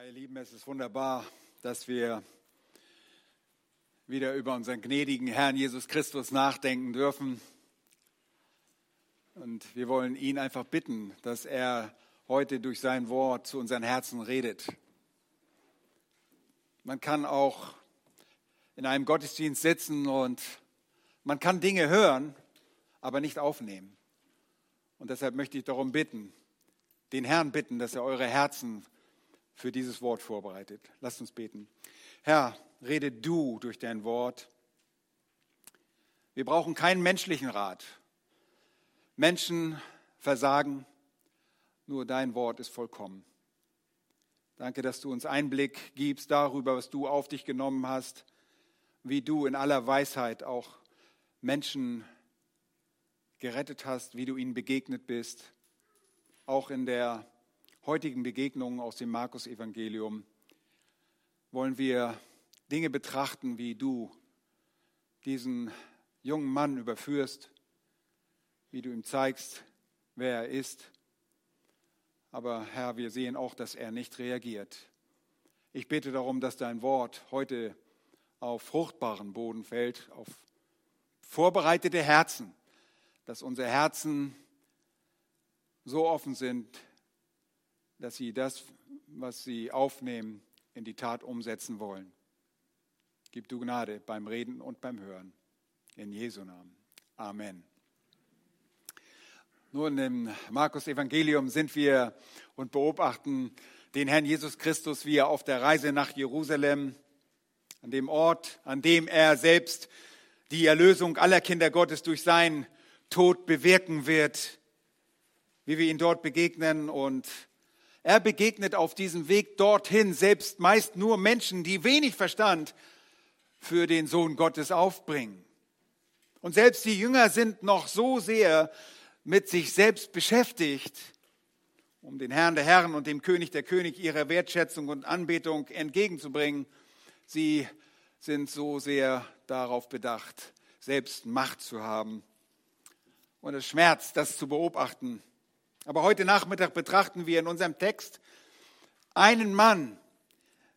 Ja, ihr Lieben, es ist wunderbar, dass wir wieder über unseren gnädigen Herrn Jesus Christus nachdenken dürfen. Und wir wollen ihn einfach bitten, dass er heute durch sein Wort zu unseren Herzen redet. Man kann auch in einem Gottesdienst sitzen und man kann Dinge hören, aber nicht aufnehmen. Und deshalb möchte ich darum bitten, den Herrn bitten, dass er eure Herzen für dieses Wort vorbereitet. Lasst uns beten. Herr, rede du durch dein Wort. Wir brauchen keinen menschlichen Rat. Menschen versagen, nur dein Wort ist vollkommen. Danke, dass du uns Einblick gibst darüber, was du auf dich genommen hast, wie du in aller Weisheit auch Menschen gerettet hast, wie du ihnen begegnet bist, auch in der heutigen Begegnungen aus dem Markus-Evangelium wollen wir Dinge betrachten, wie du diesen jungen Mann überführst, wie du ihm zeigst, wer er ist. Aber Herr, wir sehen auch, dass er nicht reagiert. Ich bete darum, dass dein Wort heute auf fruchtbaren Boden fällt, auf vorbereitete Herzen, dass unsere Herzen so offen sind, dass sie das, was sie aufnehmen, in die Tat umsetzen wollen. Gib du Gnade beim Reden und beim Hören. In Jesu Namen. Amen. Nun, im Markus Evangelium sind wir und beobachten den Herrn Jesus Christus, wie er auf der Reise nach Jerusalem, an dem Ort, an dem er selbst die Erlösung aller Kinder Gottes durch seinen Tod bewirken wird, wie wir ihn dort begegnen und er begegnet auf diesem Weg dorthin selbst meist nur Menschen, die wenig Verstand für den Sohn Gottes aufbringen. Und selbst die Jünger sind noch so sehr mit sich selbst beschäftigt, um den Herrn der Herren und dem König der König ihre Wertschätzung und Anbetung entgegenzubringen. Sie sind so sehr darauf bedacht, selbst Macht zu haben. Und es schmerzt, das zu beobachten. Aber heute Nachmittag betrachten wir in unserem Text einen Mann,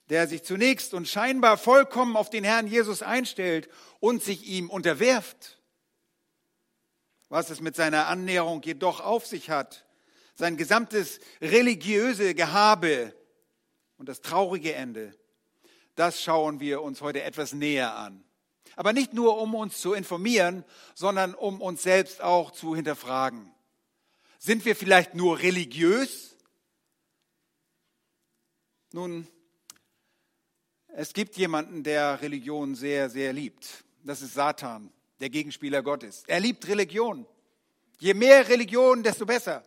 der sich zunächst und scheinbar vollkommen auf den Herrn Jesus einstellt und sich ihm unterwirft. Was es mit seiner Annäherung jedoch auf sich hat, sein gesamtes religiöse Gehabe und das traurige Ende, das schauen wir uns heute etwas näher an. Aber nicht nur, um uns zu informieren, sondern um uns selbst auch zu hinterfragen. Sind wir vielleicht nur religiös? Nun, es gibt jemanden, der Religion sehr, sehr liebt. Das ist Satan, der Gegenspieler Gottes. Er liebt Religion. Je mehr Religion, desto besser.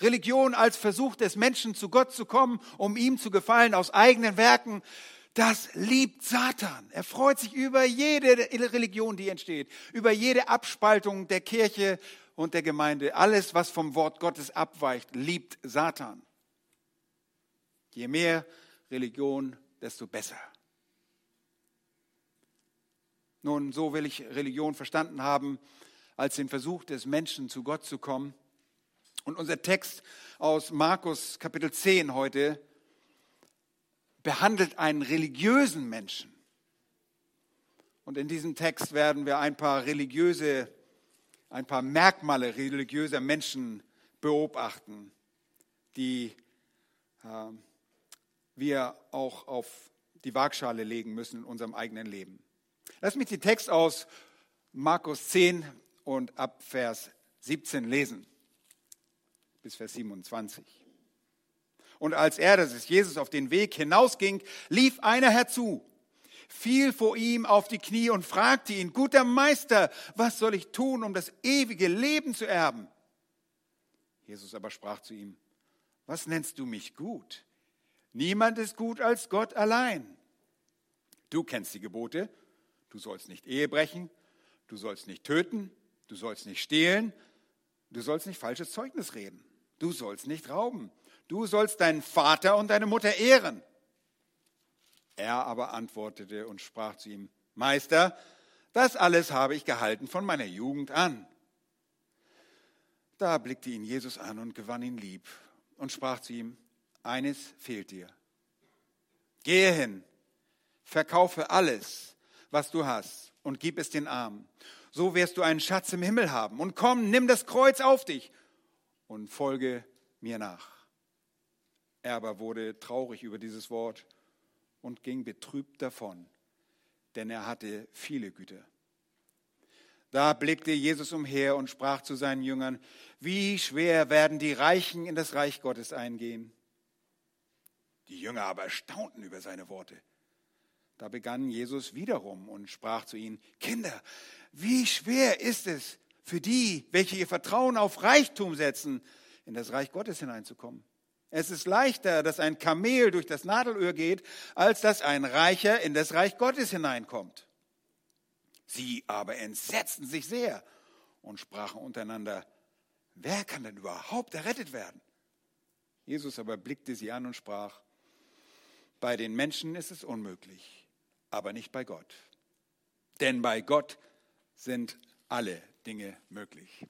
Religion als Versuch des Menschen zu Gott zu kommen, um ihm zu gefallen aus eigenen Werken, das liebt Satan. Er freut sich über jede Religion, die entsteht, über jede Abspaltung der Kirche und der Gemeinde. Alles, was vom Wort Gottes abweicht, liebt Satan. Je mehr Religion, desto besser. Nun, so will ich Religion verstanden haben, als den Versuch des Menschen zu Gott zu kommen. Und unser Text aus Markus Kapitel 10 heute behandelt einen religiösen Menschen. Und in diesem Text werden wir ein paar religiöse ein paar Merkmale religiöser Menschen beobachten, die äh, wir auch auf die Waagschale legen müssen in unserem eigenen Leben. Lass mich den Text aus Markus 10 und ab Vers 17 lesen bis Vers 27. Und als er, das ist Jesus, auf den Weg hinausging, lief einer herzu fiel vor ihm auf die Knie und fragte ihn, guter Meister, was soll ich tun, um das ewige Leben zu erben? Jesus aber sprach zu ihm, was nennst du mich gut? Niemand ist gut als Gott allein. Du kennst die Gebote, du sollst nicht Ehe brechen, du sollst nicht töten, du sollst nicht stehlen, du sollst nicht falsches Zeugnis reden, du sollst nicht rauben, du sollst deinen Vater und deine Mutter ehren. Er aber antwortete und sprach zu ihm, Meister, das alles habe ich gehalten von meiner Jugend an. Da blickte ihn Jesus an und gewann ihn lieb und sprach zu ihm, eines fehlt dir. Gehe hin, verkaufe alles, was du hast und gib es den Armen. So wirst du einen Schatz im Himmel haben. Und komm, nimm das Kreuz auf dich und folge mir nach. Er aber wurde traurig über dieses Wort und ging betrübt davon, denn er hatte viele Güter. Da blickte Jesus umher und sprach zu seinen Jüngern, wie schwer werden die Reichen in das Reich Gottes eingehen. Die Jünger aber staunten über seine Worte. Da begann Jesus wiederum und sprach zu ihnen, Kinder, wie schwer ist es für die, welche ihr Vertrauen auf Reichtum setzen, in das Reich Gottes hineinzukommen. Es ist leichter, dass ein Kamel durch das Nadelöhr geht, als dass ein Reicher in das Reich Gottes hineinkommt. Sie aber entsetzten sich sehr und sprachen untereinander, wer kann denn überhaupt errettet werden? Jesus aber blickte sie an und sprach, bei den Menschen ist es unmöglich, aber nicht bei Gott. Denn bei Gott sind alle Dinge möglich.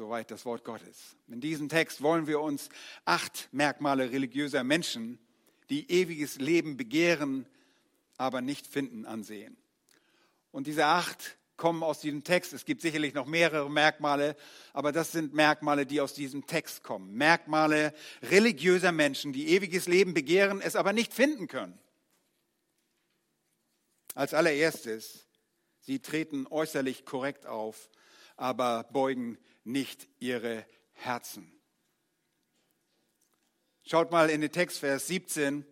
Soweit das Wort Gottes. In diesem Text wollen wir uns acht Merkmale religiöser Menschen, die ewiges Leben begehren, aber nicht finden, ansehen. Und diese acht kommen aus diesem Text. Es gibt sicherlich noch mehrere Merkmale, aber das sind Merkmale, die aus diesem Text kommen. Merkmale religiöser Menschen, die ewiges Leben begehren, es aber nicht finden können. Als allererstes, sie treten äußerlich korrekt auf, aber beugen nicht ihre Herzen. Schaut mal in den Text, Vers 17.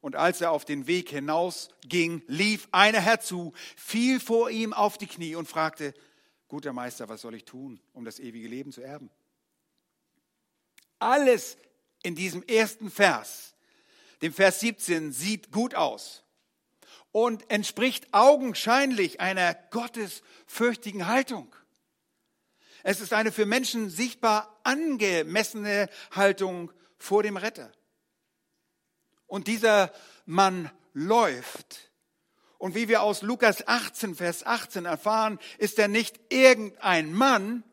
Und als er auf den Weg hinausging, lief einer herzu, fiel vor ihm auf die Knie und fragte, guter Meister, was soll ich tun, um das ewige Leben zu erben? Alles in diesem ersten Vers, dem Vers 17, sieht gut aus und entspricht augenscheinlich einer gottesfürchtigen Haltung. Es ist eine für Menschen sichtbar angemessene Haltung vor dem Retter. Und dieser Mann läuft. Und wie wir aus Lukas 18, Vers 18 erfahren, ist er nicht irgendein Mann,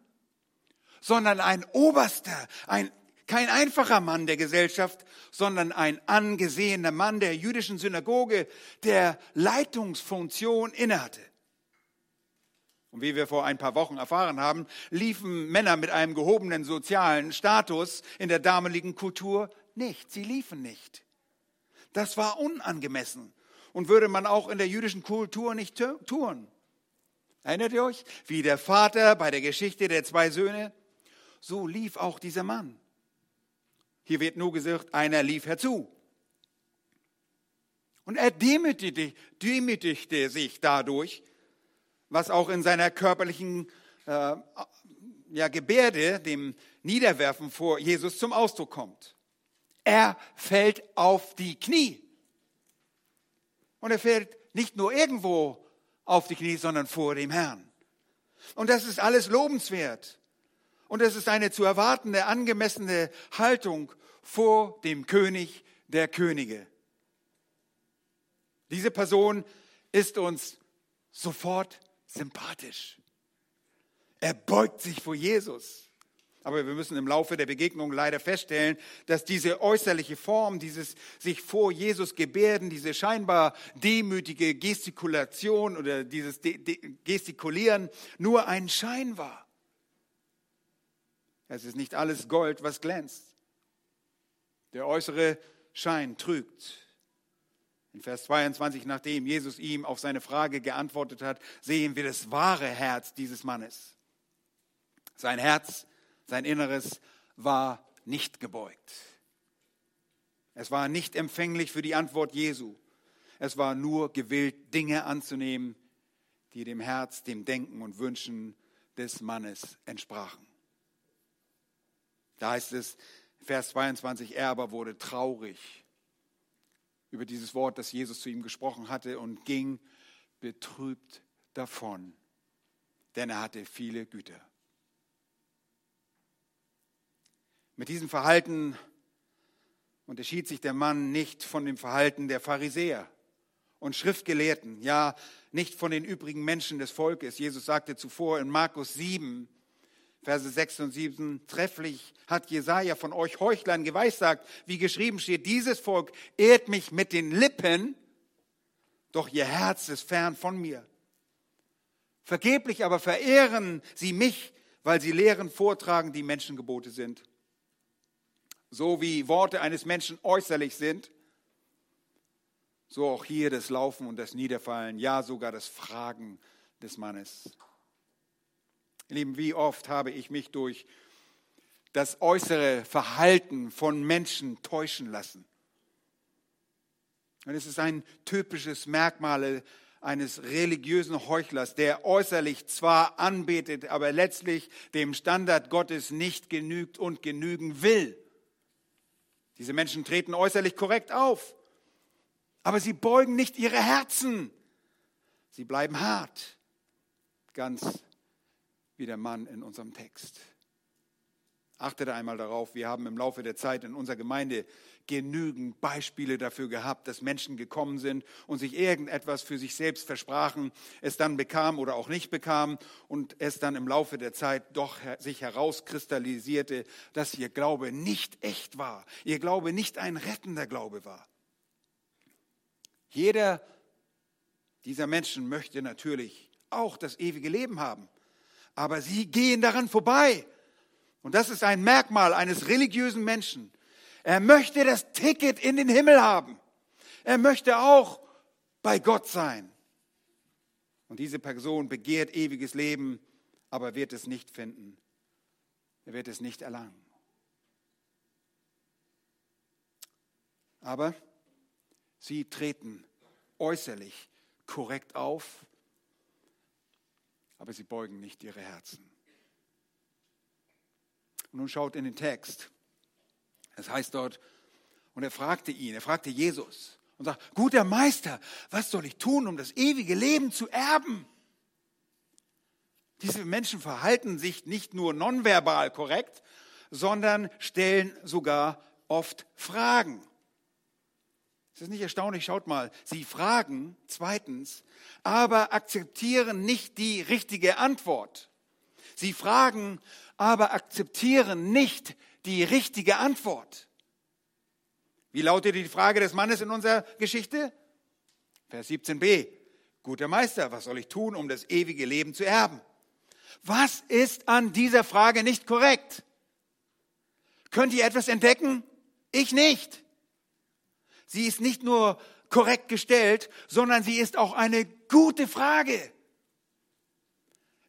sondern ein Oberster, ein, kein einfacher Mann der Gesellschaft, sondern ein angesehener Mann der jüdischen Synagoge, der Leitungsfunktion innehatte. Und wie wir vor ein paar Wochen erfahren haben, liefen Männer mit einem gehobenen sozialen Status in der damaligen Kultur nicht. Sie liefen nicht. Das war unangemessen und würde man auch in der jüdischen Kultur nicht tun. Erinnert ihr euch, wie der Vater bei der Geschichte der zwei Söhne? So lief auch dieser Mann. Hier wird nur gesagt, einer lief herzu. Und er demütigte, demütigte sich dadurch, was auch in seiner körperlichen äh, ja, Gebärde, dem Niederwerfen vor Jesus zum Ausdruck kommt. Er fällt auf die Knie. Und er fällt nicht nur irgendwo auf die Knie, sondern vor dem Herrn. Und das ist alles lobenswert. Und es ist eine zu erwartende, angemessene Haltung vor dem König der Könige. Diese Person ist uns sofort sympathisch. Er beugt sich vor Jesus. Aber wir müssen im Laufe der Begegnung leider feststellen, dass diese äußerliche Form, dieses sich vor Jesus gebärden, diese scheinbar demütige Gestikulation oder dieses Gestikulieren nur ein Schein war. Es ist nicht alles Gold, was glänzt. Der äußere Schein trügt. In Vers 22, nachdem Jesus ihm auf seine Frage geantwortet hat, sehen wir das wahre Herz dieses Mannes. Sein Herz, sein Inneres war nicht gebeugt. Es war nicht empfänglich für die Antwort Jesu. Es war nur gewillt, Dinge anzunehmen, die dem Herz, dem Denken und Wünschen des Mannes entsprachen. Da heißt es, Vers 22, er aber wurde traurig über dieses Wort, das Jesus zu ihm gesprochen hatte und ging betrübt davon, denn er hatte viele Güter. Mit diesem Verhalten unterschied sich der Mann nicht von dem Verhalten der Pharisäer und Schriftgelehrten, ja nicht von den übrigen Menschen des Volkes. Jesus sagte zuvor in Markus 7, Verse 6 und 7, trefflich hat Jesaja von euch Heuchlern geweissagt, wie geschrieben steht, dieses Volk ehrt mich mit den Lippen, doch ihr Herz ist fern von mir. Vergeblich aber verehren sie mich, weil sie Lehren vortragen, die Menschengebote sind. So wie Worte eines Menschen äußerlich sind, so auch hier das Laufen und das Niederfallen, ja sogar das Fragen des Mannes. Lieben, wie oft habe ich mich durch das äußere Verhalten von Menschen täuschen lassen. Und es ist ein typisches Merkmal eines religiösen Heuchlers, der äußerlich zwar anbetet, aber letztlich dem Standard Gottes nicht genügt und genügen will. Diese Menschen treten äußerlich korrekt auf, aber sie beugen nicht ihre Herzen. Sie bleiben hart, ganz wie der Mann in unserem Text. Achtet einmal darauf, wir haben im Laufe der Zeit in unserer Gemeinde genügend Beispiele dafür gehabt, dass Menschen gekommen sind und sich irgendetwas für sich selbst versprachen, es dann bekam oder auch nicht bekam und es dann im Laufe der Zeit doch sich herauskristallisierte, dass ihr Glaube nicht echt war, ihr Glaube nicht ein rettender Glaube war. Jeder dieser Menschen möchte natürlich auch das ewige Leben haben, aber sie gehen daran vorbei. Und das ist ein Merkmal eines religiösen Menschen. Er möchte das Ticket in den Himmel haben. Er möchte auch bei Gott sein. Und diese Person begehrt ewiges Leben, aber wird es nicht finden. Er wird es nicht erlangen. Aber sie treten äußerlich korrekt auf, aber sie beugen nicht ihre Herzen. Und nun schaut in den Text. Es heißt dort, und er fragte ihn, er fragte Jesus und sagt, guter Meister, was soll ich tun, um das ewige Leben zu erben? Diese Menschen verhalten sich nicht nur nonverbal korrekt, sondern stellen sogar oft Fragen. Ist das nicht erstaunlich? Schaut mal, sie fragen zweitens, aber akzeptieren nicht die richtige Antwort. Sie fragen, aber akzeptieren nicht die richtige Antwort. Wie lautet die Frage des Mannes in unserer Geschichte? Vers 17b. Guter Meister, was soll ich tun, um das ewige Leben zu erben? Was ist an dieser Frage nicht korrekt? Könnt ihr etwas entdecken? Ich nicht. Sie ist nicht nur korrekt gestellt, sondern sie ist auch eine gute Frage.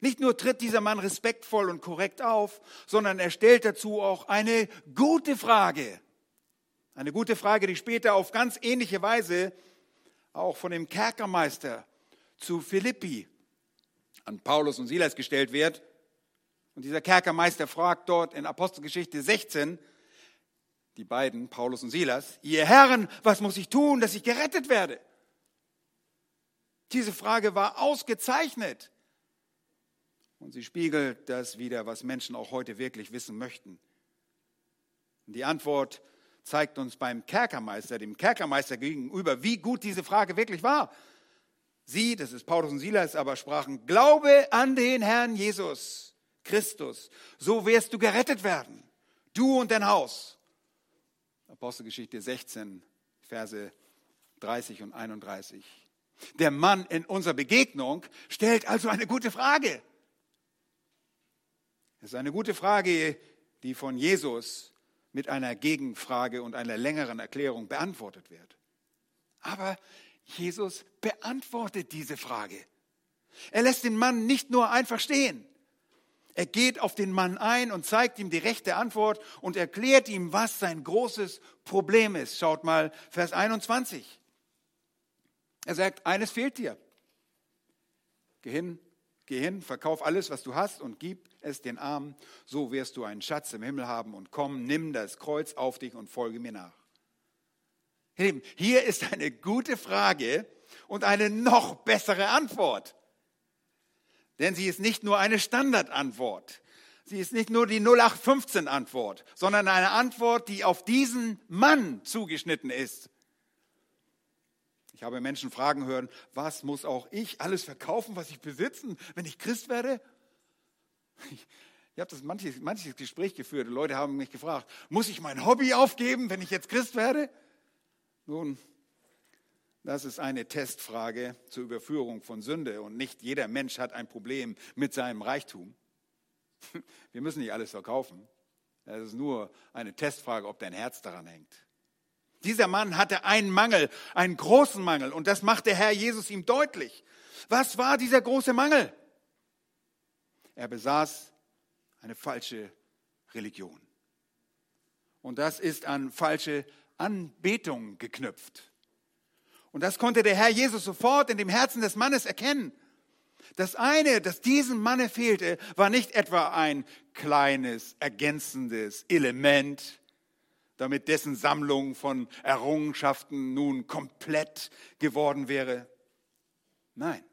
Nicht nur tritt dieser Mann respektvoll und korrekt auf, sondern er stellt dazu auch eine gute Frage. Eine gute Frage, die später auf ganz ähnliche Weise auch von dem Kerkermeister zu Philippi an Paulus und Silas gestellt wird. Und dieser Kerkermeister fragt dort in Apostelgeschichte 16, die beiden, Paulus und Silas, ihr Herren, was muss ich tun, dass ich gerettet werde? Diese Frage war ausgezeichnet. Und sie spiegelt das wieder, was Menschen auch heute wirklich wissen möchten. Und die Antwort zeigt uns beim Kerkermeister, dem Kerkermeister gegenüber, wie gut diese Frage wirklich war. Sie, das ist Paulus und Silas, aber sprachen, glaube an den Herrn Jesus Christus, so wirst du gerettet werden, du und dein Haus. Apostelgeschichte 16, Verse 30 und 31. Der Mann in unserer Begegnung stellt also eine gute Frage. Es ist eine gute Frage, die von Jesus mit einer Gegenfrage und einer längeren Erklärung beantwortet wird. Aber Jesus beantwortet diese Frage. Er lässt den Mann nicht nur einfach stehen. Er geht auf den Mann ein und zeigt ihm die rechte Antwort und erklärt ihm, was sein großes Problem ist. Schaut mal Vers 21. Er sagt, eines fehlt dir. Geh hin, geh hin, verkauf alles, was du hast und gib es den Armen, so wirst du einen Schatz im Himmel haben und komm, nimm das Kreuz auf dich und folge mir nach. Hier ist eine gute Frage und eine noch bessere Antwort. Denn sie ist nicht nur eine Standardantwort. Sie ist nicht nur die 0815-Antwort, sondern eine Antwort, die auf diesen Mann zugeschnitten ist. Ich habe Menschen fragen hören, was muss auch ich alles verkaufen, was ich besitzen, wenn ich Christ werde? Ich habe das manches, manches Gespräch geführt Leute haben mich gefragt, muss ich mein Hobby aufgeben, wenn ich jetzt Christ werde? Nun, das ist eine Testfrage zur Überführung von Sünde und nicht jeder Mensch hat ein Problem mit seinem Reichtum. Wir müssen nicht alles verkaufen. Es ist nur eine Testfrage, ob dein Herz daran hängt. Dieser Mann hatte einen Mangel, einen großen Mangel und das macht der Herr Jesus ihm deutlich. Was war dieser große Mangel? Er besaß eine falsche Religion. Und das ist an falsche Anbetung geknüpft. Und das konnte der Herr Jesus sofort in dem Herzen des Mannes erkennen. Das eine, das diesem Manne fehlte, war nicht etwa ein kleines, ergänzendes Element, damit dessen Sammlung von Errungenschaften nun komplett geworden wäre. Nein.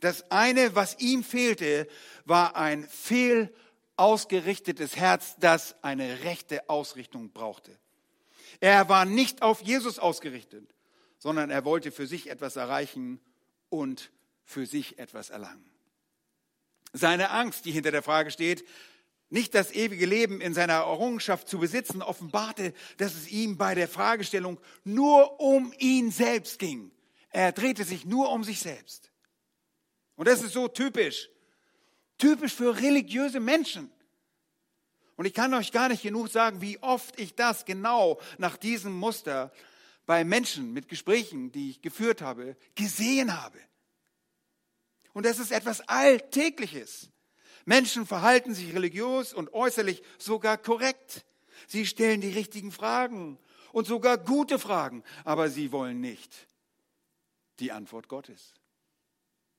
Das eine, was ihm fehlte, war ein fehl ausgerichtetes Herz, das eine rechte Ausrichtung brauchte. Er war nicht auf Jesus ausgerichtet sondern er wollte für sich etwas erreichen und für sich etwas erlangen. Seine Angst, die hinter der Frage steht, nicht das ewige Leben in seiner Errungenschaft zu besitzen, offenbarte, dass es ihm bei der Fragestellung nur um ihn selbst ging. Er drehte sich nur um sich selbst. Und das ist so typisch. Typisch für religiöse Menschen. Und ich kann euch gar nicht genug sagen, wie oft ich das genau nach diesem Muster bei Menschen mit Gesprächen, die ich geführt habe, gesehen habe. Und das ist etwas Alltägliches. Menschen verhalten sich religiös und äußerlich sogar korrekt. Sie stellen die richtigen Fragen und sogar gute Fragen, aber sie wollen nicht die Antwort Gottes.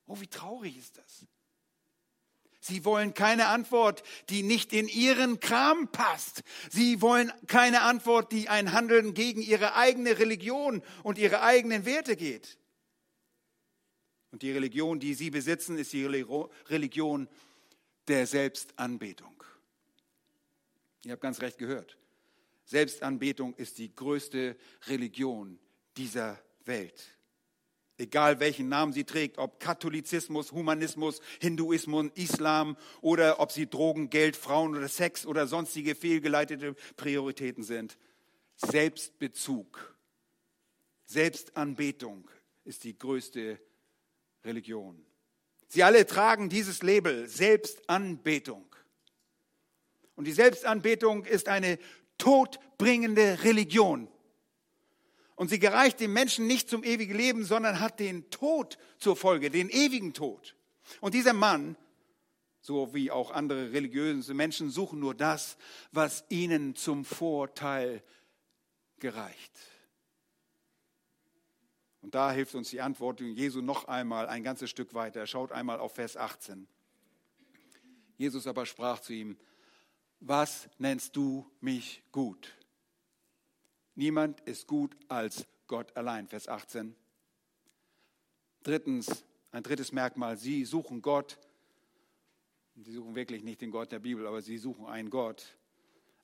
Oh, wie traurig ist das? Sie wollen keine Antwort, die nicht in ihren Kram passt. Sie wollen keine Antwort, die ein Handeln gegen ihre eigene Religion und ihre eigenen Werte geht. Und die Religion, die sie besitzen, ist die Religion der Selbstanbetung. Ihr habt ganz recht gehört. Selbstanbetung ist die größte Religion dieser Welt egal welchen Namen sie trägt, ob Katholizismus, Humanismus, Hinduismus, Islam oder ob sie Drogen, Geld, Frauen oder Sex oder sonstige fehlgeleitete Prioritäten sind. Selbstbezug, Selbstanbetung ist die größte Religion. Sie alle tragen dieses Label Selbstanbetung. Und die Selbstanbetung ist eine todbringende Religion. Und sie gereicht dem Menschen nicht zum ewigen Leben, sondern hat den Tod zur Folge, den ewigen Tod. Und dieser Mann, so wie auch andere religiöse Menschen, suchen nur das, was ihnen zum Vorteil gereicht. Und da hilft uns die Antwort Jesu noch einmal ein ganzes Stück weiter. Schaut einmal auf Vers 18. Jesus aber sprach zu ihm, was nennst du mich gut? Niemand ist gut als Gott allein. Vers 18. Drittens, ein drittes Merkmal, sie suchen Gott. Sie suchen wirklich nicht den Gott der Bibel, aber sie suchen einen Gott.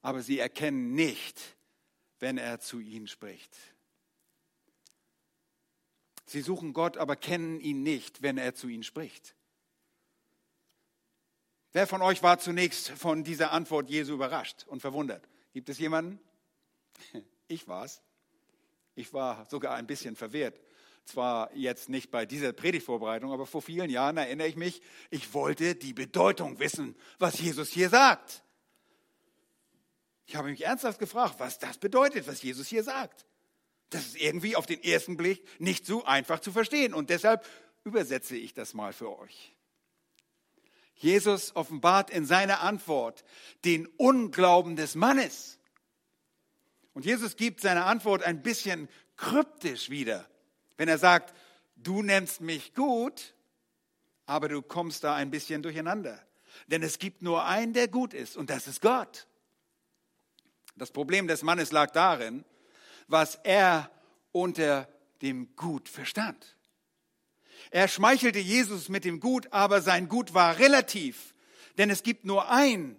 Aber sie erkennen nicht, wenn er zu ihnen spricht. Sie suchen Gott, aber kennen ihn nicht, wenn er zu ihnen spricht. Wer von euch war zunächst von dieser Antwort Jesu überrascht und verwundert? Gibt es jemanden? Ich war's. Ich war sogar ein bisschen verwehrt. Zwar jetzt nicht bei dieser Predigtvorbereitung, aber vor vielen Jahren erinnere ich mich, ich wollte die Bedeutung wissen, was Jesus hier sagt. Ich habe mich ernsthaft gefragt, was das bedeutet, was Jesus hier sagt. Das ist irgendwie auf den ersten Blick nicht so einfach zu verstehen und deshalb übersetze ich das mal für euch. Jesus offenbart in seiner Antwort den Unglauben des Mannes. Und Jesus gibt seine Antwort ein bisschen kryptisch wieder, wenn er sagt, du nennst mich gut, aber du kommst da ein bisschen durcheinander. Denn es gibt nur einen, der gut ist, und das ist Gott. Das Problem des Mannes lag darin, was er unter dem Gut verstand. Er schmeichelte Jesus mit dem Gut, aber sein Gut war relativ, denn es gibt nur einen,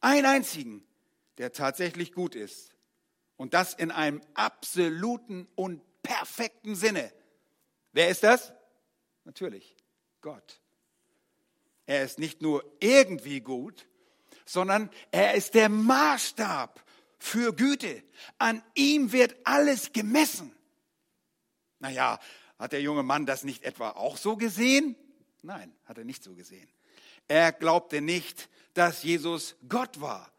einen einzigen, der tatsächlich gut ist. Und das in einem absoluten und perfekten Sinne. Wer ist das? Natürlich Gott. Er ist nicht nur irgendwie gut, sondern er ist der Maßstab für Güte. An ihm wird alles gemessen. Naja, hat der junge Mann das nicht etwa auch so gesehen? Nein, hat er nicht so gesehen. Er glaubte nicht, dass Jesus Gott war.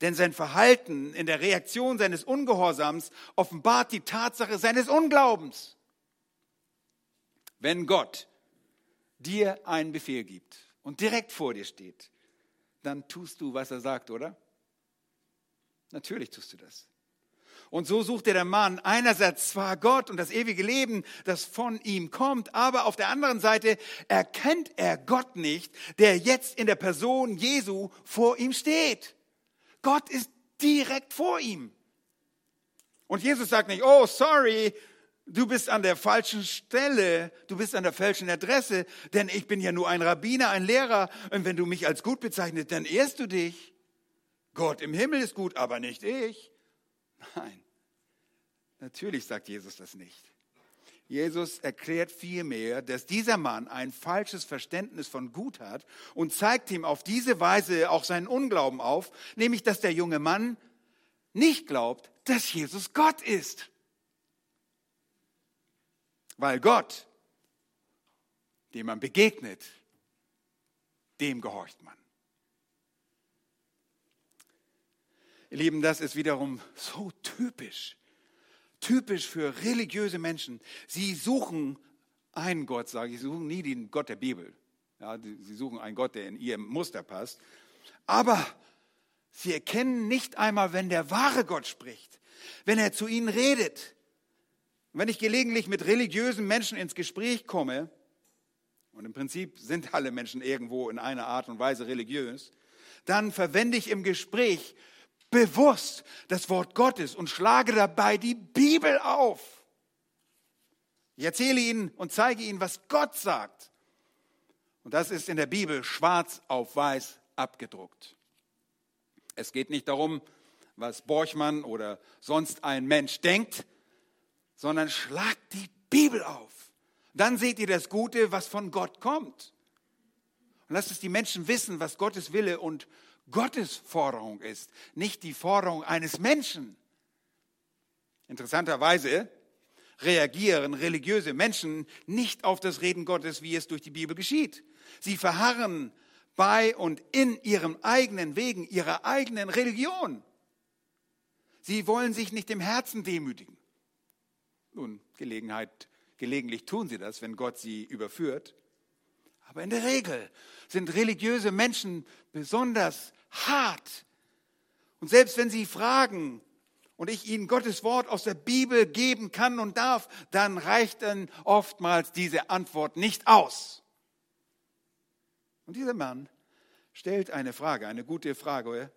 Denn sein Verhalten in der Reaktion seines Ungehorsams offenbart die Tatsache seines Unglaubens. Wenn Gott dir einen Befehl gibt und direkt vor dir steht, dann tust du, was er sagt, oder? Natürlich tust du das. Und so suchte der Mann einerseits zwar Gott und das ewige Leben, das von ihm kommt, aber auf der anderen Seite erkennt er Gott nicht, der jetzt in der Person Jesu vor ihm steht. Gott ist direkt vor ihm. Und Jesus sagt nicht, oh, sorry, du bist an der falschen Stelle, du bist an der falschen Adresse, denn ich bin ja nur ein Rabbiner, ein Lehrer, und wenn du mich als gut bezeichnest, dann ehrst du dich. Gott im Himmel ist gut, aber nicht ich. Nein, natürlich sagt Jesus das nicht. Jesus erklärt vielmehr, dass dieser Mann ein falsches Verständnis von Gut hat und zeigt ihm auf diese Weise auch seinen Unglauben auf, nämlich dass der junge Mann nicht glaubt, dass Jesus Gott ist. Weil Gott, dem man begegnet, dem gehorcht man. Ihr Lieben, das ist wiederum so typisch. Typisch für religiöse Menschen. Sie suchen einen Gott, sage ich, sie suchen nie den Gott der Bibel. Ja, sie suchen einen Gott, der in ihrem Muster passt. Aber sie erkennen nicht einmal, wenn der wahre Gott spricht, wenn er zu ihnen redet. wenn ich gelegentlich mit religiösen Menschen ins Gespräch komme, und im Prinzip sind alle Menschen irgendwo in einer Art und Weise religiös, dann verwende ich im Gespräch bewusst das Wort Gottes und schlage dabei die Bibel auf. Ich erzähle Ihnen und zeige Ihnen, was Gott sagt. Und das ist in der Bibel schwarz auf weiß abgedruckt. Es geht nicht darum, was Borchmann oder sonst ein Mensch denkt, sondern schlagt die Bibel auf. Dann seht ihr das Gute, was von Gott kommt. Und lasst es die Menschen wissen, was Gottes Wille und Gottes Forderung ist, nicht die Forderung eines Menschen. Interessanterweise reagieren religiöse Menschen nicht auf das Reden Gottes, wie es durch die Bibel geschieht. Sie verharren bei und in ihren eigenen Wegen, ihrer eigenen Religion. Sie wollen sich nicht im Herzen demütigen. Nun, Gelegenheit, gelegentlich tun sie das, wenn Gott sie überführt. Aber in der Regel sind religiöse Menschen besonders hart. Und selbst wenn sie fragen und ich ihnen Gottes Wort aus der Bibel geben kann und darf, dann reicht dann oftmals diese Antwort nicht aus. Und dieser Mann stellt eine Frage, eine gute Frage.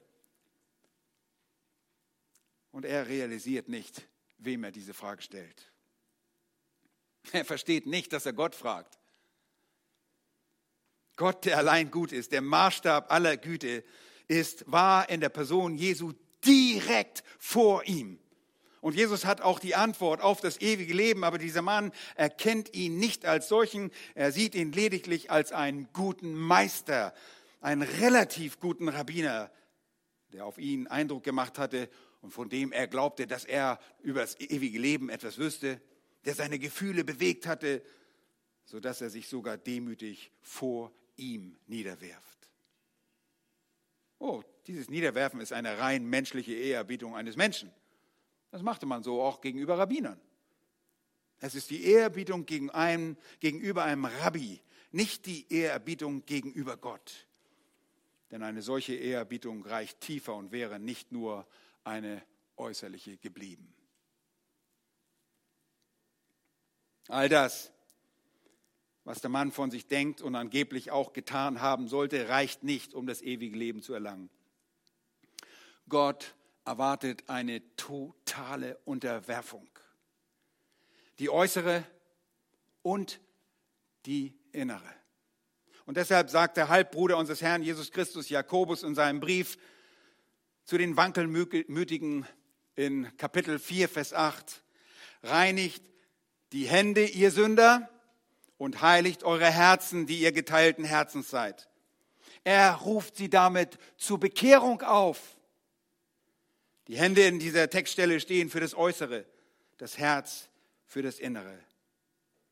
Und er realisiert nicht, wem er diese Frage stellt. Er versteht nicht, dass er Gott fragt. Gott, der allein gut ist, der Maßstab aller Güte, ist, war in der Person Jesu direkt vor ihm. Und Jesus hat auch die Antwort auf das ewige Leben, aber dieser Mann erkennt ihn nicht als solchen, er sieht ihn lediglich als einen guten Meister, einen relativ guten Rabbiner, der auf ihn Eindruck gemacht hatte und von dem er glaubte, dass er über das ewige Leben etwas wüsste, der seine Gefühle bewegt hatte, sodass er sich sogar demütig vor ihm niederwirft. Oh, dieses Niederwerfen ist eine rein menschliche Ehrerbietung eines Menschen. Das machte man so auch gegenüber Rabbinern. Es ist die Ehrerbietung gegen einen, gegenüber einem Rabbi, nicht die Ehrerbietung gegenüber Gott. Denn eine solche Ehrerbietung reicht tiefer und wäre nicht nur eine äußerliche geblieben. All das, was der Mann von sich denkt und angeblich auch getan haben sollte, reicht nicht, um das ewige Leben zu erlangen. Gott erwartet eine totale Unterwerfung. Die äußere und die innere. Und deshalb sagt der Halbbruder unseres Herrn Jesus Christus, Jakobus, in seinem Brief zu den Wankelmütigen in Kapitel 4, Vers 8, reinigt die Hände, ihr Sünder, und heiligt eure Herzen, die ihr geteilten Herzens seid. Er ruft sie damit zur Bekehrung auf. Die Hände in dieser Textstelle stehen für das Äußere, das Herz für das Innere.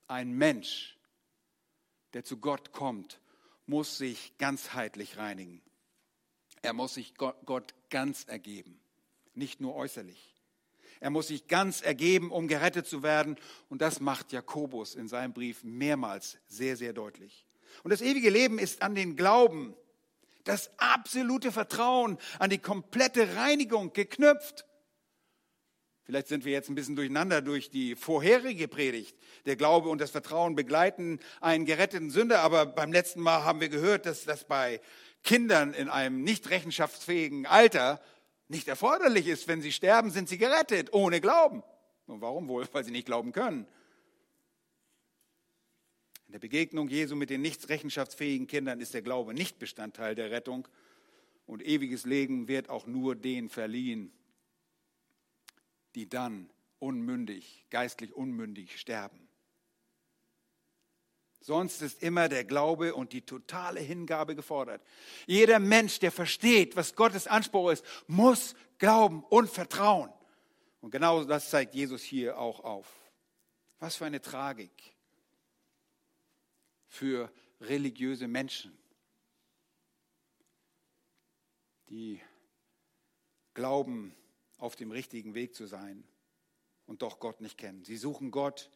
Ein Mensch, der zu Gott kommt, muss sich ganzheitlich reinigen. Er muss sich Gott ganz ergeben, nicht nur äußerlich. Er muss sich ganz ergeben, um gerettet zu werden. Und das macht Jakobus in seinem Brief mehrmals sehr, sehr deutlich. Und das ewige Leben ist an den Glauben, das absolute Vertrauen, an die komplette Reinigung geknüpft. Vielleicht sind wir jetzt ein bisschen durcheinander durch die vorherige Predigt. Der Glaube und das Vertrauen begleiten einen geretteten Sünder, aber beim letzten Mal haben wir gehört, dass das bei Kindern in einem nicht rechenschaftsfähigen Alter nicht erforderlich ist. Wenn sie sterben, sind sie gerettet, ohne Glauben. Und warum wohl? Weil sie nicht glauben können. In der Begegnung Jesu mit den nicht rechenschaftsfähigen Kindern ist der Glaube nicht Bestandteil der Rettung. Und ewiges Leben wird auch nur denen verliehen, die dann unmündig, geistlich unmündig sterben. Sonst ist immer der Glaube und die totale Hingabe gefordert. Jeder Mensch, der versteht, was Gottes Anspruch ist, muss glauben und vertrauen. Und genau das zeigt Jesus hier auch auf. Was für eine Tragik für religiöse Menschen, die glauben, auf dem richtigen Weg zu sein und doch Gott nicht kennen. Sie suchen Gott,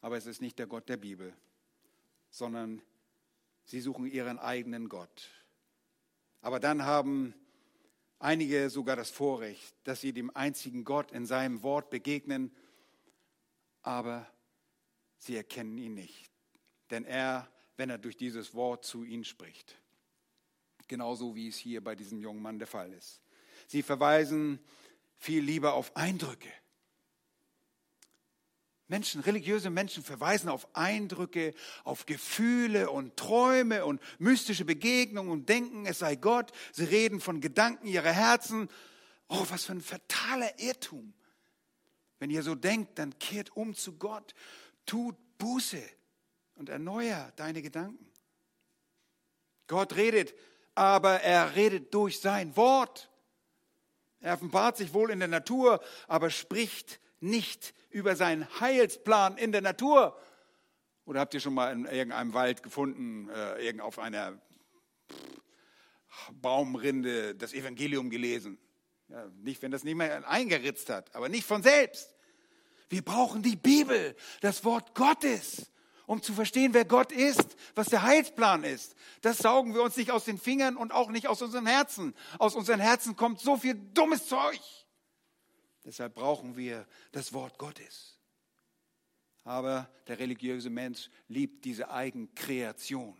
aber es ist nicht der Gott der Bibel sondern sie suchen ihren eigenen Gott. Aber dann haben einige sogar das Vorrecht, dass sie dem einzigen Gott in seinem Wort begegnen, aber sie erkennen ihn nicht. Denn er, wenn er durch dieses Wort zu ihnen spricht, genauso wie es hier bei diesem jungen Mann der Fall ist. Sie verweisen viel lieber auf Eindrücke Menschen, religiöse Menschen verweisen auf Eindrücke, auf Gefühle und Träume und mystische Begegnungen und denken, es sei Gott. Sie reden von Gedanken ihrer Herzen. Oh, was für ein fataler Irrtum. Wenn ihr so denkt, dann kehrt um zu Gott, tut Buße und erneuer deine Gedanken. Gott redet, aber er redet durch sein Wort. Er offenbart sich wohl in der Natur, aber spricht nicht über seinen Heilsplan in der Natur. Oder habt ihr schon mal in irgendeinem Wald gefunden, äh, irgend auf einer Baumrinde das Evangelium gelesen? Ja, nicht, wenn das mehr eingeritzt hat, aber nicht von selbst. Wir brauchen die Bibel, das Wort Gottes, um zu verstehen, wer Gott ist, was der Heilsplan ist. Das saugen wir uns nicht aus den Fingern und auch nicht aus unseren Herzen. Aus unseren Herzen kommt so viel dummes Zeug. Deshalb brauchen wir das Wort Gottes. Aber der religiöse Mensch liebt diese Eigenkreation.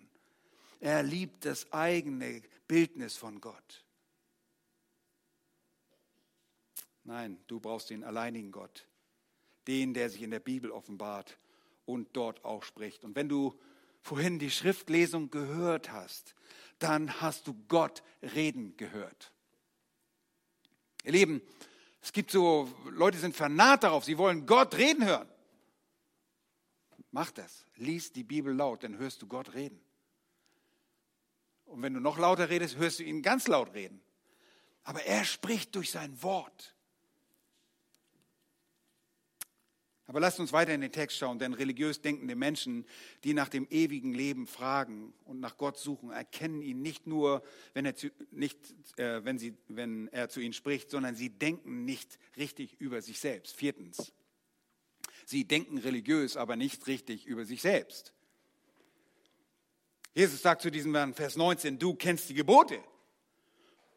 Er liebt das eigene Bildnis von Gott. Nein, du brauchst den alleinigen Gott, den, der sich in der Bibel offenbart und dort auch spricht. Und wenn du vorhin die Schriftlesung gehört hast, dann hast du Gott reden gehört. Ihr Lieben, es gibt so, Leute sind vernarrt darauf, sie wollen Gott reden hören. Mach das. Lies die Bibel laut, dann hörst du Gott reden. Und wenn du noch lauter redest, hörst du ihn ganz laut reden. Aber er spricht durch sein Wort. Aber lasst uns weiter in den Text schauen, denn religiös denkende Menschen, die nach dem ewigen Leben fragen und nach Gott suchen, erkennen ihn nicht nur, wenn er, zu, nicht, äh, wenn, sie, wenn er zu ihnen spricht, sondern sie denken nicht richtig über sich selbst. Viertens, sie denken religiös, aber nicht richtig über sich selbst. Jesus sagt zu diesem Mann, Vers 19, du kennst die Gebote.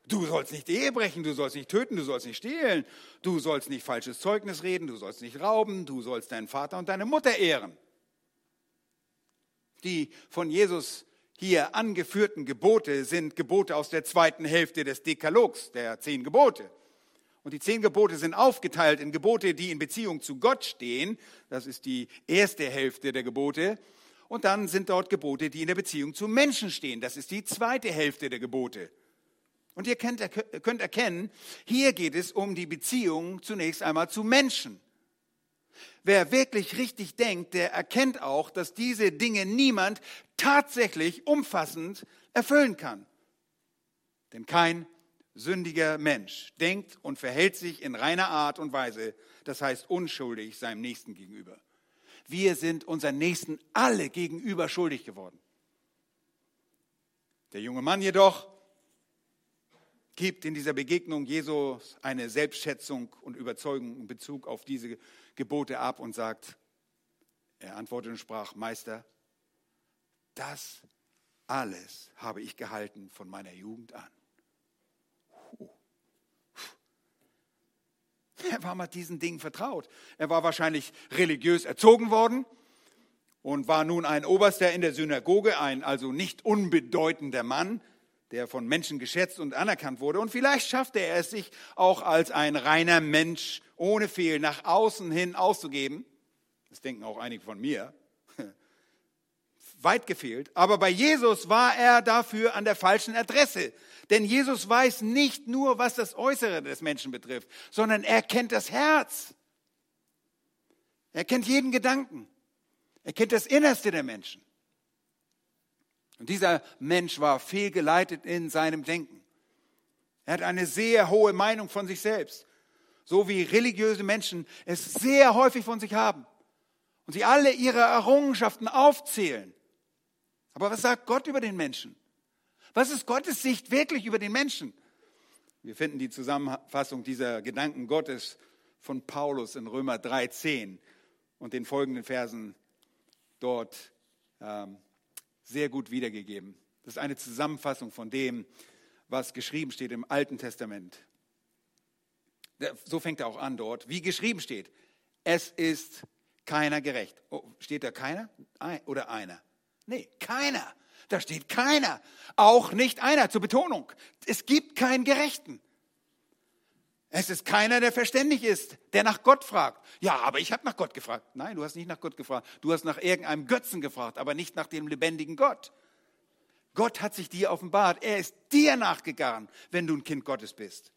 Du sollst nicht Ehe brechen, du sollst nicht töten, du sollst nicht stehlen, du sollst nicht falsches Zeugnis reden, du sollst nicht rauben, du sollst deinen Vater und deine Mutter ehren. Die von Jesus hier angeführten Gebote sind Gebote aus der zweiten Hälfte des Dekalogs, der zehn Gebote. Und die zehn Gebote sind aufgeteilt in Gebote, die in Beziehung zu Gott stehen. Das ist die erste Hälfte der Gebote. Und dann sind dort Gebote, die in der Beziehung zu Menschen stehen. Das ist die zweite Hälfte der Gebote. Und ihr könnt, erkennen, hier geht es um die Beziehung zunächst einmal zu Menschen. Wer wirklich richtig denkt, der erkennt auch, dass diese Dinge niemand tatsächlich umfassend erfüllen kann. Denn kein sündiger Mensch denkt und verhält sich in reiner Art und Weise, das heißt unschuldig seinem Nächsten gegenüber. Wir sind unseren Nächsten alle gegenüber schuldig geworden. Der junge Mann jedoch gibt in dieser Begegnung Jesus eine Selbstschätzung und Überzeugung in Bezug auf diese Gebote ab und sagt, er antwortete und sprach, Meister, das alles habe ich gehalten von meiner Jugend an. Er war mit diesen Dingen vertraut. Er war wahrscheinlich religiös erzogen worden und war nun ein Oberster in der Synagoge, ein also nicht unbedeutender Mann, der von Menschen geschätzt und anerkannt wurde. Und vielleicht schaffte er es sich auch als ein reiner Mensch ohne Fehl nach außen hin auszugeben. Das denken auch einige von mir. Weit gefehlt. Aber bei Jesus war er dafür an der falschen Adresse. Denn Jesus weiß nicht nur, was das Äußere des Menschen betrifft, sondern er kennt das Herz. Er kennt jeden Gedanken. Er kennt das Innerste der Menschen. Und dieser Mensch war fehlgeleitet in seinem Denken. Er hat eine sehr hohe Meinung von sich selbst, so wie religiöse Menschen es sehr häufig von sich haben. Und sie alle ihre Errungenschaften aufzählen. Aber was sagt Gott über den Menschen? Was ist Gottes Sicht wirklich über den Menschen? Wir finden die Zusammenfassung dieser Gedanken Gottes von Paulus in Römer 3,10 und den folgenden Versen dort ähm, sehr gut wiedergegeben. Das ist eine Zusammenfassung von dem, was geschrieben steht im Alten Testament. So fängt er auch an dort, wie geschrieben steht. Es ist keiner gerecht. Oh, steht da keiner oder einer? Nee, keiner. Da steht keiner. Auch nicht einer zur Betonung. Es gibt keinen Gerechten. Es ist keiner, der verständig ist, der nach Gott fragt. Ja, aber ich habe nach Gott gefragt. Nein, du hast nicht nach Gott gefragt. Du hast nach irgendeinem Götzen gefragt, aber nicht nach dem lebendigen Gott. Gott hat sich dir offenbart. Er ist dir nachgegangen, wenn du ein Kind Gottes bist.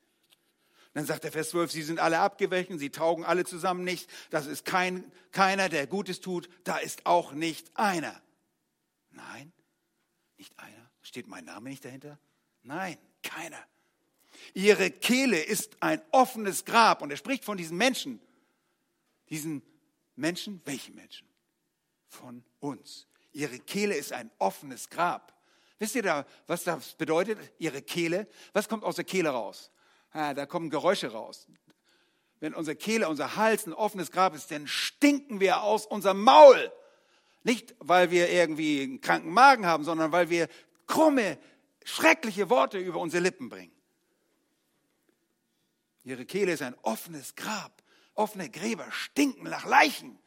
Dann sagt der Vers 12, sie sind alle abgewichen, sie taugen alle zusammen nicht. Das ist kein, keiner, der Gutes tut. Da ist auch nicht einer. Nein, nicht einer. Steht mein Name nicht dahinter? Nein, keiner. Ihre Kehle ist ein offenes Grab. Und er spricht von diesen Menschen. Diesen Menschen, welche Menschen? Von uns. Ihre Kehle ist ein offenes Grab. Wisst ihr da, was das bedeutet? Ihre Kehle. Was kommt aus der Kehle raus? Ah, da kommen Geräusche raus. Wenn unsere Kehle, unser Hals ein offenes Grab ist, dann stinken wir aus unserem Maul. Nicht, weil wir irgendwie einen kranken Magen haben, sondern weil wir krumme, schreckliche Worte über unsere Lippen bringen. Ihre Kehle ist ein offenes Grab. Offene Gräber stinken nach Leichen.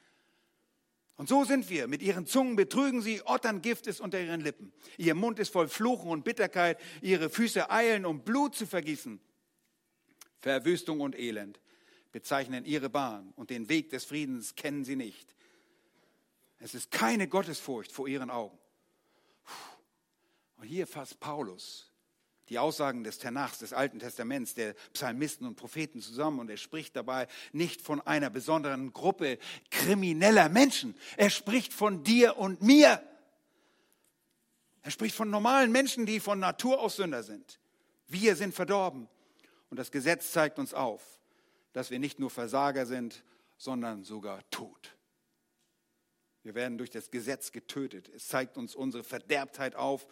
Und so sind wir. Mit ihren Zungen betrügen sie, Otterngift ist unter ihren Lippen. Ihr Mund ist voll Fluchen und Bitterkeit. Ihre Füße eilen, um Blut zu vergießen. Verwüstung und Elend bezeichnen ihre Bahn und den Weg des Friedens kennen sie nicht. Es ist keine Gottesfurcht vor ihren Augen. Und hier fasst Paulus die Aussagen des Tenachs, des Alten Testaments, der Psalmisten und Propheten zusammen und er spricht dabei nicht von einer besonderen Gruppe krimineller Menschen. Er spricht von dir und mir. Er spricht von normalen Menschen, die von Natur aus Sünder sind. Wir sind verdorben. Und das Gesetz zeigt uns auf, dass wir nicht nur Versager sind, sondern sogar tot. Wir werden durch das Gesetz getötet. Es zeigt uns unsere Verderbtheit auf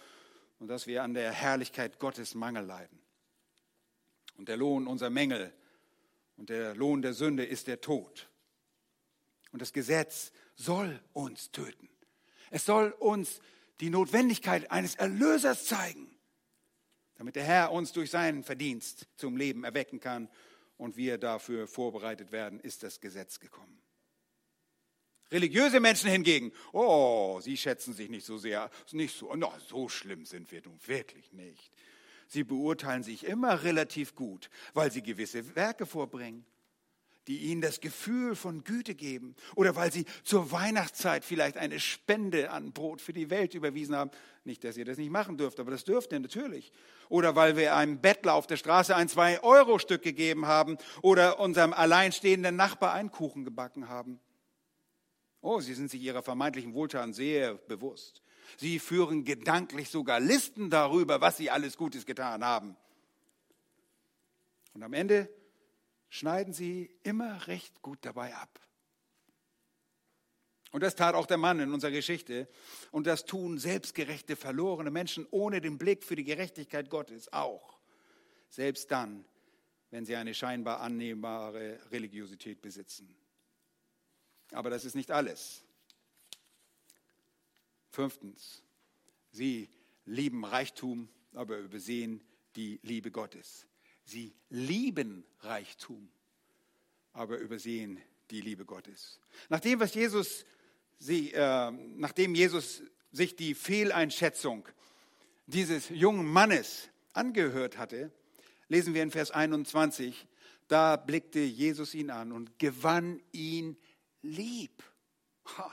und dass wir an der Herrlichkeit Gottes Mangel leiden. Und der Lohn unserer Mängel und der Lohn der Sünde ist der Tod. Und das Gesetz soll uns töten. Es soll uns die Notwendigkeit eines Erlösers zeigen, damit der Herr uns durch seinen Verdienst zum Leben erwecken kann und wir dafür vorbereitet werden, ist das Gesetz gekommen. Religiöse Menschen hingegen, oh, sie schätzen sich nicht so sehr, nicht so, no, so schlimm sind wir nun wirklich nicht. Sie beurteilen sich immer relativ gut, weil sie gewisse Werke vorbringen, die ihnen das Gefühl von Güte geben oder weil sie zur Weihnachtszeit vielleicht eine Spende an Brot für die Welt überwiesen haben. Nicht, dass ihr das nicht machen dürft, aber das dürft ihr natürlich. Oder weil wir einem Bettler auf der Straße ein 2-Euro-Stück gegeben haben oder unserem alleinstehenden Nachbar einen Kuchen gebacken haben. Oh, sie sind sich ihrer vermeintlichen Wohltaten sehr bewusst. Sie führen gedanklich sogar Listen darüber, was sie alles Gutes getan haben. Und am Ende schneiden sie immer recht gut dabei ab. Und das tat auch der Mann in unserer Geschichte. Und das tun selbstgerechte, verlorene Menschen ohne den Blick für die Gerechtigkeit Gottes auch. Selbst dann, wenn sie eine scheinbar annehmbare Religiosität besitzen. Aber das ist nicht alles. Fünftens, sie lieben Reichtum, aber übersehen die Liebe Gottes. Sie lieben Reichtum, aber übersehen die Liebe Gottes. Nachdem, was Jesus sie, äh, nachdem Jesus sich die Fehleinschätzung dieses jungen Mannes angehört hatte, lesen wir in Vers 21, da blickte Jesus ihn an und gewann ihn lieb. Ha.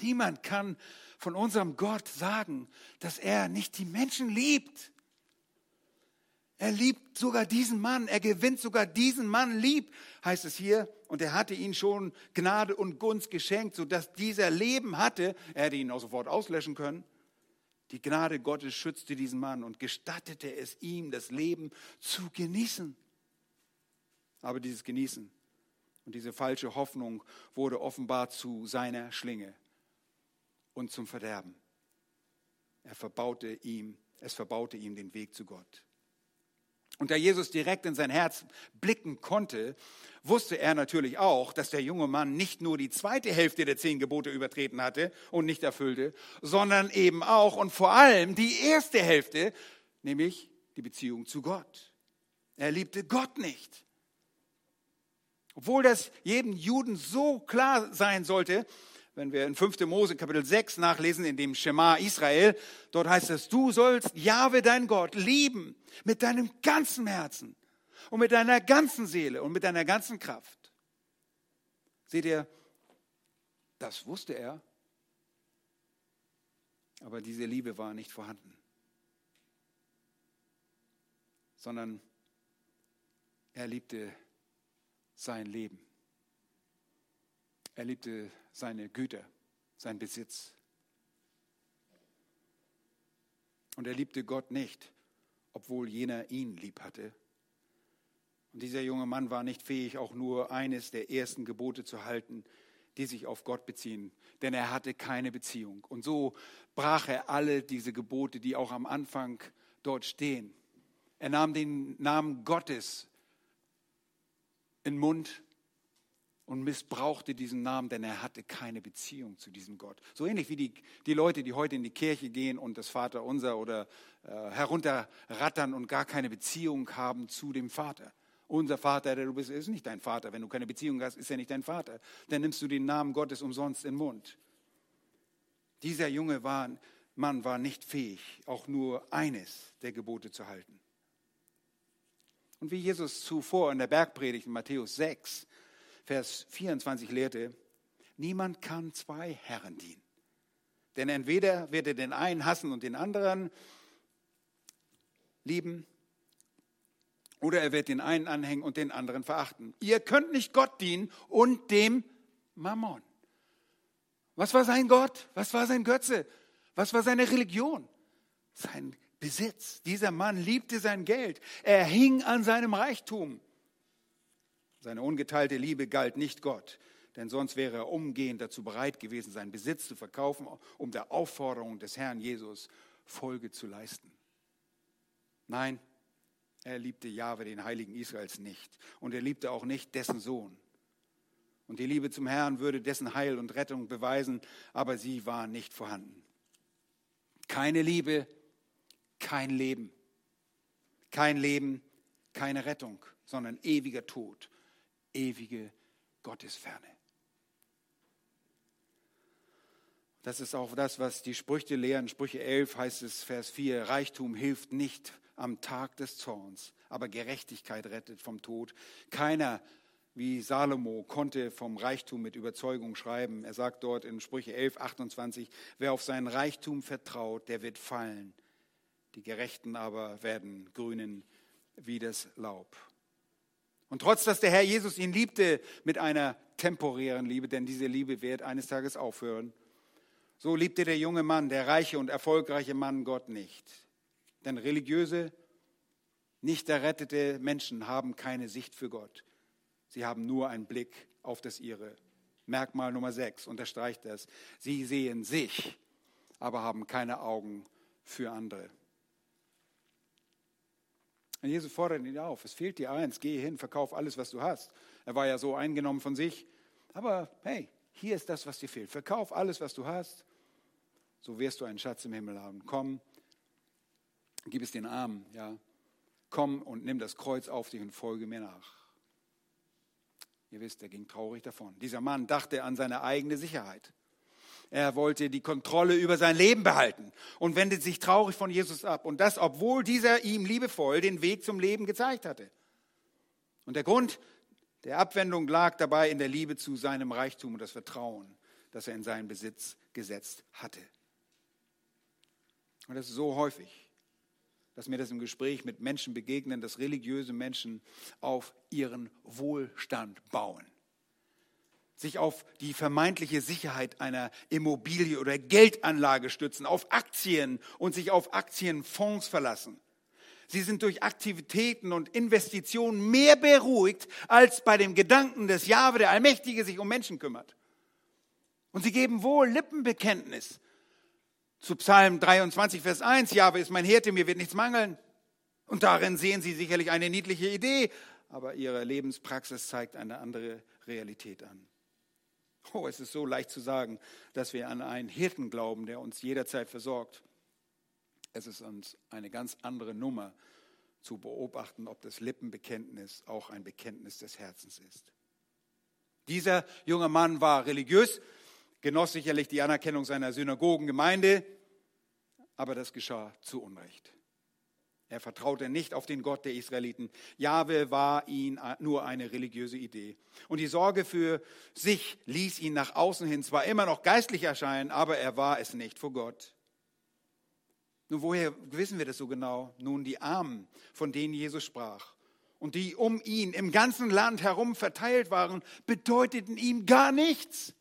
Niemand kann von unserem Gott sagen, dass er nicht die Menschen liebt. Er liebt sogar diesen Mann, er gewinnt sogar diesen Mann lieb, heißt es hier. Und er hatte ihn schon Gnade und Gunst geschenkt, sodass dieser Leben hatte. Er hätte ihn auch sofort auslöschen können. Die Gnade Gottes schützte diesen Mann und gestattete es ihm, das Leben zu genießen. Aber dieses Genießen und diese falsche Hoffnung wurde offenbar zu seiner Schlinge und zum Verderben. Er verbaute ihm, es verbaute ihm den Weg zu Gott. Und da Jesus direkt in sein Herz blicken konnte, wusste er natürlich auch, dass der junge Mann nicht nur die zweite Hälfte der zehn Gebote übertreten hatte und nicht erfüllte, sondern eben auch und vor allem die erste Hälfte, nämlich die Beziehung zu Gott. Er liebte Gott nicht. Obwohl das jedem Juden so klar sein sollte, wenn wir in 5. Mose Kapitel 6 nachlesen, in dem Schema Israel, dort heißt es, du sollst Jahwe dein Gott lieben mit deinem ganzen Herzen und mit deiner ganzen Seele und mit deiner ganzen Kraft. Seht ihr, das wusste er, aber diese Liebe war nicht vorhanden, sondern er liebte sein Leben. Er liebte seine Güter, sein Besitz. Und er liebte Gott nicht, obwohl jener ihn lieb hatte. Und dieser junge Mann war nicht fähig, auch nur eines der ersten Gebote zu halten, die sich auf Gott beziehen, denn er hatte keine Beziehung. Und so brach er alle diese Gebote, die auch am Anfang dort stehen. Er nahm den Namen Gottes in den Mund und missbrauchte diesen Namen, denn er hatte keine Beziehung zu diesem Gott. So ähnlich wie die, die Leute, die heute in die Kirche gehen und das Vaterunser oder äh, herunterrattern und gar keine Beziehung haben zu dem Vater. Unser Vater, der du bist, ist nicht dein Vater. Wenn du keine Beziehung hast, ist er nicht dein Vater. Dann nimmst du den Namen Gottes umsonst in den Mund. Dieser junge Mann war nicht fähig, auch nur eines der Gebote zu halten. Und wie Jesus zuvor in der Bergpredigt in Matthäus 6 Vers 24 lehrte, niemand kann zwei Herren dienen. Denn entweder wird er den einen hassen und den anderen lieben, oder er wird den einen anhängen und den anderen verachten. Ihr könnt nicht Gott dienen und dem Mammon. Was war sein Gott? Was war sein Götze? Was war seine Religion? Sein Besitz. Dieser Mann liebte sein Geld. Er hing an seinem Reichtum. Seine ungeteilte Liebe galt nicht Gott, denn sonst wäre er umgehend dazu bereit gewesen, seinen Besitz zu verkaufen, um der Aufforderung des Herrn Jesus Folge zu leisten. Nein, er liebte Jahwe, den Heiligen Israels, nicht. Und er liebte auch nicht dessen Sohn. Und die Liebe zum Herrn würde dessen Heil und Rettung beweisen, aber sie war nicht vorhanden. Keine Liebe, kein Leben. Kein Leben, keine Rettung, sondern ewiger Tod ewige Gottesferne. Das ist auch das, was die Sprüche lehren. Sprüche 11 heißt es, Vers 4, Reichtum hilft nicht am Tag des Zorns, aber Gerechtigkeit rettet vom Tod. Keiner, wie Salomo, konnte vom Reichtum mit Überzeugung schreiben. Er sagt dort in Sprüche 11, 28, wer auf seinen Reichtum vertraut, der wird fallen. Die Gerechten aber werden grünen wie das Laub. Und trotz, dass der Herr Jesus ihn liebte mit einer temporären Liebe, denn diese Liebe wird eines Tages aufhören, so liebte der junge Mann, der reiche und erfolgreiche Mann Gott nicht. Denn religiöse, nicht errettete Menschen haben keine Sicht für Gott. Sie haben nur einen Blick auf das ihre. Merkmal Nummer 6 unterstreicht das. Sie sehen sich, aber haben keine Augen für andere. Und Jesus fordert ihn auf, es fehlt dir eins, geh hin, verkauf alles, was du hast. Er war ja so eingenommen von sich. Aber hey, hier ist das, was dir fehlt. Verkauf alles, was du hast, so wirst du einen Schatz im Himmel haben. Komm, gib es den Armen, ja. Komm und nimm das Kreuz auf dich und folge mir nach. Ihr wisst, er ging traurig davon. Dieser Mann dachte an seine eigene Sicherheit. Er wollte die Kontrolle über sein Leben behalten und wendet sich traurig von Jesus ab. Und das, obwohl dieser ihm liebevoll den Weg zum Leben gezeigt hatte. Und der Grund der Abwendung lag dabei in der Liebe zu seinem Reichtum und das Vertrauen, das er in seinen Besitz gesetzt hatte. Und das ist so häufig, dass mir das im Gespräch mit Menschen begegnen, dass religiöse Menschen auf ihren Wohlstand bauen sich auf die vermeintliche Sicherheit einer Immobilie oder Geldanlage stützen, auf Aktien und sich auf Aktienfonds verlassen. Sie sind durch Aktivitäten und Investitionen mehr beruhigt, als bei dem Gedanken, dass Jahwe, der Allmächtige, sich um Menschen kümmert. Und sie geben wohl Lippenbekenntnis zu Psalm 23, Vers 1. Jahwe ist mein Hirte, mir wird nichts mangeln. Und darin sehen sie sicherlich eine niedliche Idee, aber ihre Lebenspraxis zeigt eine andere Realität an. Oh, es ist so leicht zu sagen, dass wir an einen Hirten glauben, der uns jederzeit versorgt. Es ist uns eine ganz andere Nummer zu beobachten, ob das Lippenbekenntnis auch ein Bekenntnis des Herzens ist. Dieser junge Mann war religiös, genoss sicherlich die Anerkennung seiner Synagogengemeinde, aber das geschah zu Unrecht. Er vertraute nicht auf den Gott der Israeliten. Jahwe war ihn nur eine religiöse Idee. Und die Sorge für sich ließ ihn nach außen hin zwar immer noch geistlich erscheinen, aber er war es nicht vor Gott. Nun, woher wissen wir das so genau? Nun, die Armen, von denen Jesus sprach und die um ihn im ganzen Land herum verteilt waren, bedeuteten ihm gar nichts.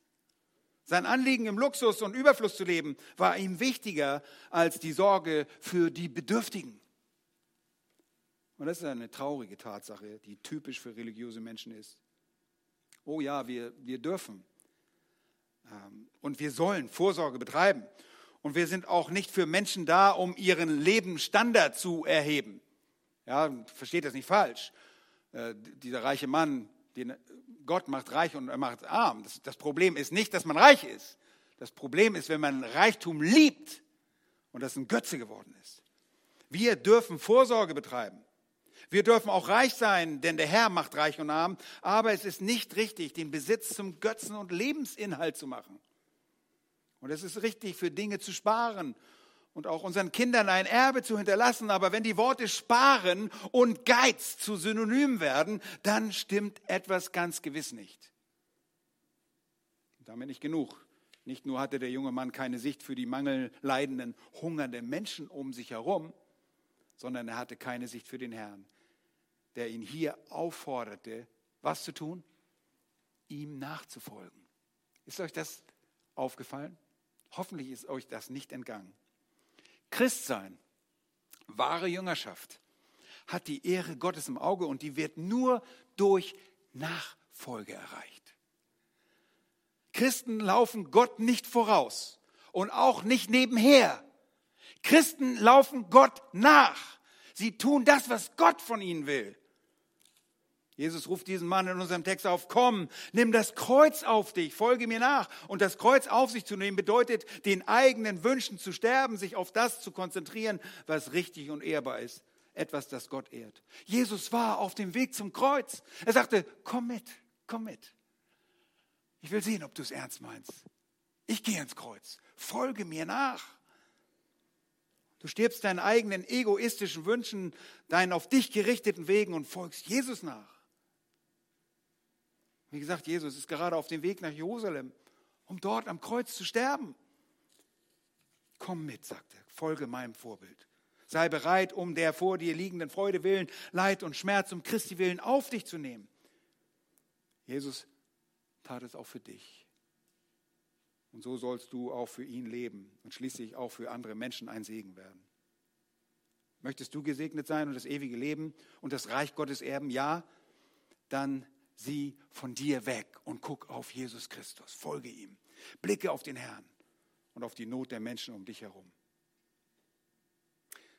Sein Anliegen, im Luxus und Überfluss zu leben, war ihm wichtiger als die Sorge für die Bedürftigen. Und das ist eine traurige Tatsache, die typisch für religiöse Menschen ist. Oh ja, wir, wir dürfen ähm, und wir sollen Vorsorge betreiben. Und wir sind auch nicht für Menschen da, um ihren Lebensstandard zu erheben. Ja, versteht das nicht falsch. Äh, dieser reiche Mann, den Gott macht reich und er macht arm. Das, das Problem ist nicht, dass man reich ist. Das Problem ist, wenn man Reichtum liebt und das ein Götze geworden ist. Wir dürfen Vorsorge betreiben. Wir dürfen auch reich sein, denn der Herr macht reich und arm, aber es ist nicht richtig, den Besitz zum Götzen und Lebensinhalt zu machen. Und es ist richtig, für Dinge zu sparen und auch unseren Kindern ein Erbe zu hinterlassen. Aber wenn die Worte sparen und Geiz zu Synonym werden, dann stimmt etwas ganz gewiss nicht. damit nicht genug. Nicht nur hatte der junge Mann keine Sicht für die mangelleidenden, hungernden Menschen um sich herum, sondern er hatte keine Sicht für den Herrn der ihn hier aufforderte, was zu tun? Ihm nachzufolgen. Ist euch das aufgefallen? Hoffentlich ist euch das nicht entgangen. Christsein, wahre Jüngerschaft, hat die Ehre Gottes im Auge und die wird nur durch Nachfolge erreicht. Christen laufen Gott nicht voraus und auch nicht nebenher. Christen laufen Gott nach. Sie tun das, was Gott von ihnen will. Jesus ruft diesen Mann in unserem Text auf, komm, nimm das Kreuz auf dich, folge mir nach. Und das Kreuz auf sich zu nehmen bedeutet, den eigenen Wünschen zu sterben, sich auf das zu konzentrieren, was richtig und ehrbar ist. Etwas, das Gott ehrt. Jesus war auf dem Weg zum Kreuz. Er sagte, komm mit, komm mit. Ich will sehen, ob du es ernst meinst. Ich gehe ins Kreuz. Folge mir nach. Du stirbst deinen eigenen egoistischen Wünschen, deinen auf dich gerichteten Wegen und folgst Jesus nach. Wie gesagt, Jesus ist gerade auf dem Weg nach Jerusalem, um dort am Kreuz zu sterben. Komm mit, sagt er, folge meinem Vorbild. Sei bereit, um der vor dir liegenden Freude willen, Leid und Schmerz um Christi willen auf dich zu nehmen. Jesus tat es auch für dich. Und so sollst du auch für ihn leben und schließlich auch für andere Menschen ein Segen werden. Möchtest du gesegnet sein und das ewige Leben und das Reich Gottes erben? Ja, dann sieh von dir weg und guck auf Jesus Christus. Folge ihm. Blicke auf den Herrn und auf die Not der Menschen um dich herum.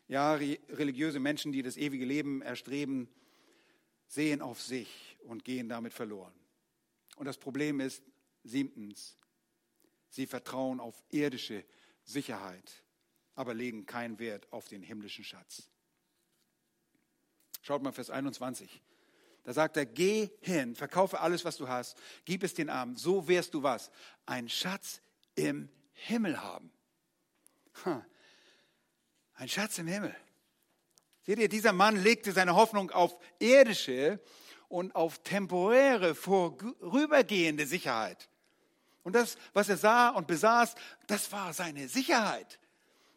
Ja, religiöse Menschen, die das ewige Leben erstreben, sehen auf sich und gehen damit verloren. Und das Problem ist, siebtens, sie vertrauen auf irdische Sicherheit, aber legen keinen Wert auf den himmlischen Schatz. Schaut mal Vers 21. Da sagt er, geh hin, verkaufe alles, was du hast, gib es den Armen, so wirst du was? Ein Schatz im Himmel haben. Ein Schatz im Himmel. Seht ihr, dieser Mann legte seine Hoffnung auf irdische und auf temporäre, vorübergehende Sicherheit. Und das, was er sah und besaß, das war seine Sicherheit.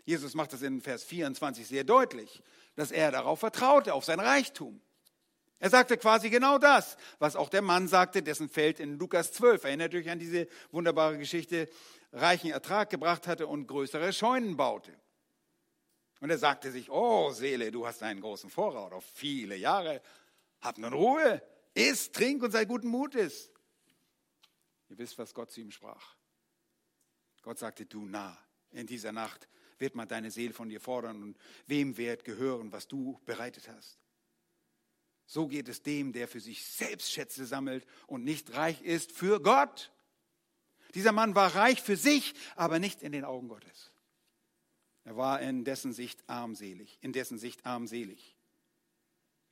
Jesus macht das in Vers 24 sehr deutlich, dass er darauf vertraute, auf sein Reichtum. Er sagte quasi genau das, was auch der Mann sagte, dessen Feld in Lukas 12, erinnert euch an diese wunderbare Geschichte, reichen Ertrag gebracht hatte und größere Scheunen baute. Und er sagte sich, oh Seele, du hast einen großen Vorrat auf viele Jahre, hab nun Ruhe, iss, trink und sei guten Mutes. Ihr wisst, was Gott zu ihm sprach. Gott sagte, du nah, in dieser Nacht wird man deine Seele von dir fordern und wem wird gehören, was du bereitet hast. So geht es dem, der für sich selbst Schätze sammelt und nicht reich ist für Gott. Dieser Mann war reich für sich, aber nicht in den Augen Gottes. Er war in dessen Sicht armselig, in dessen Sicht armselig.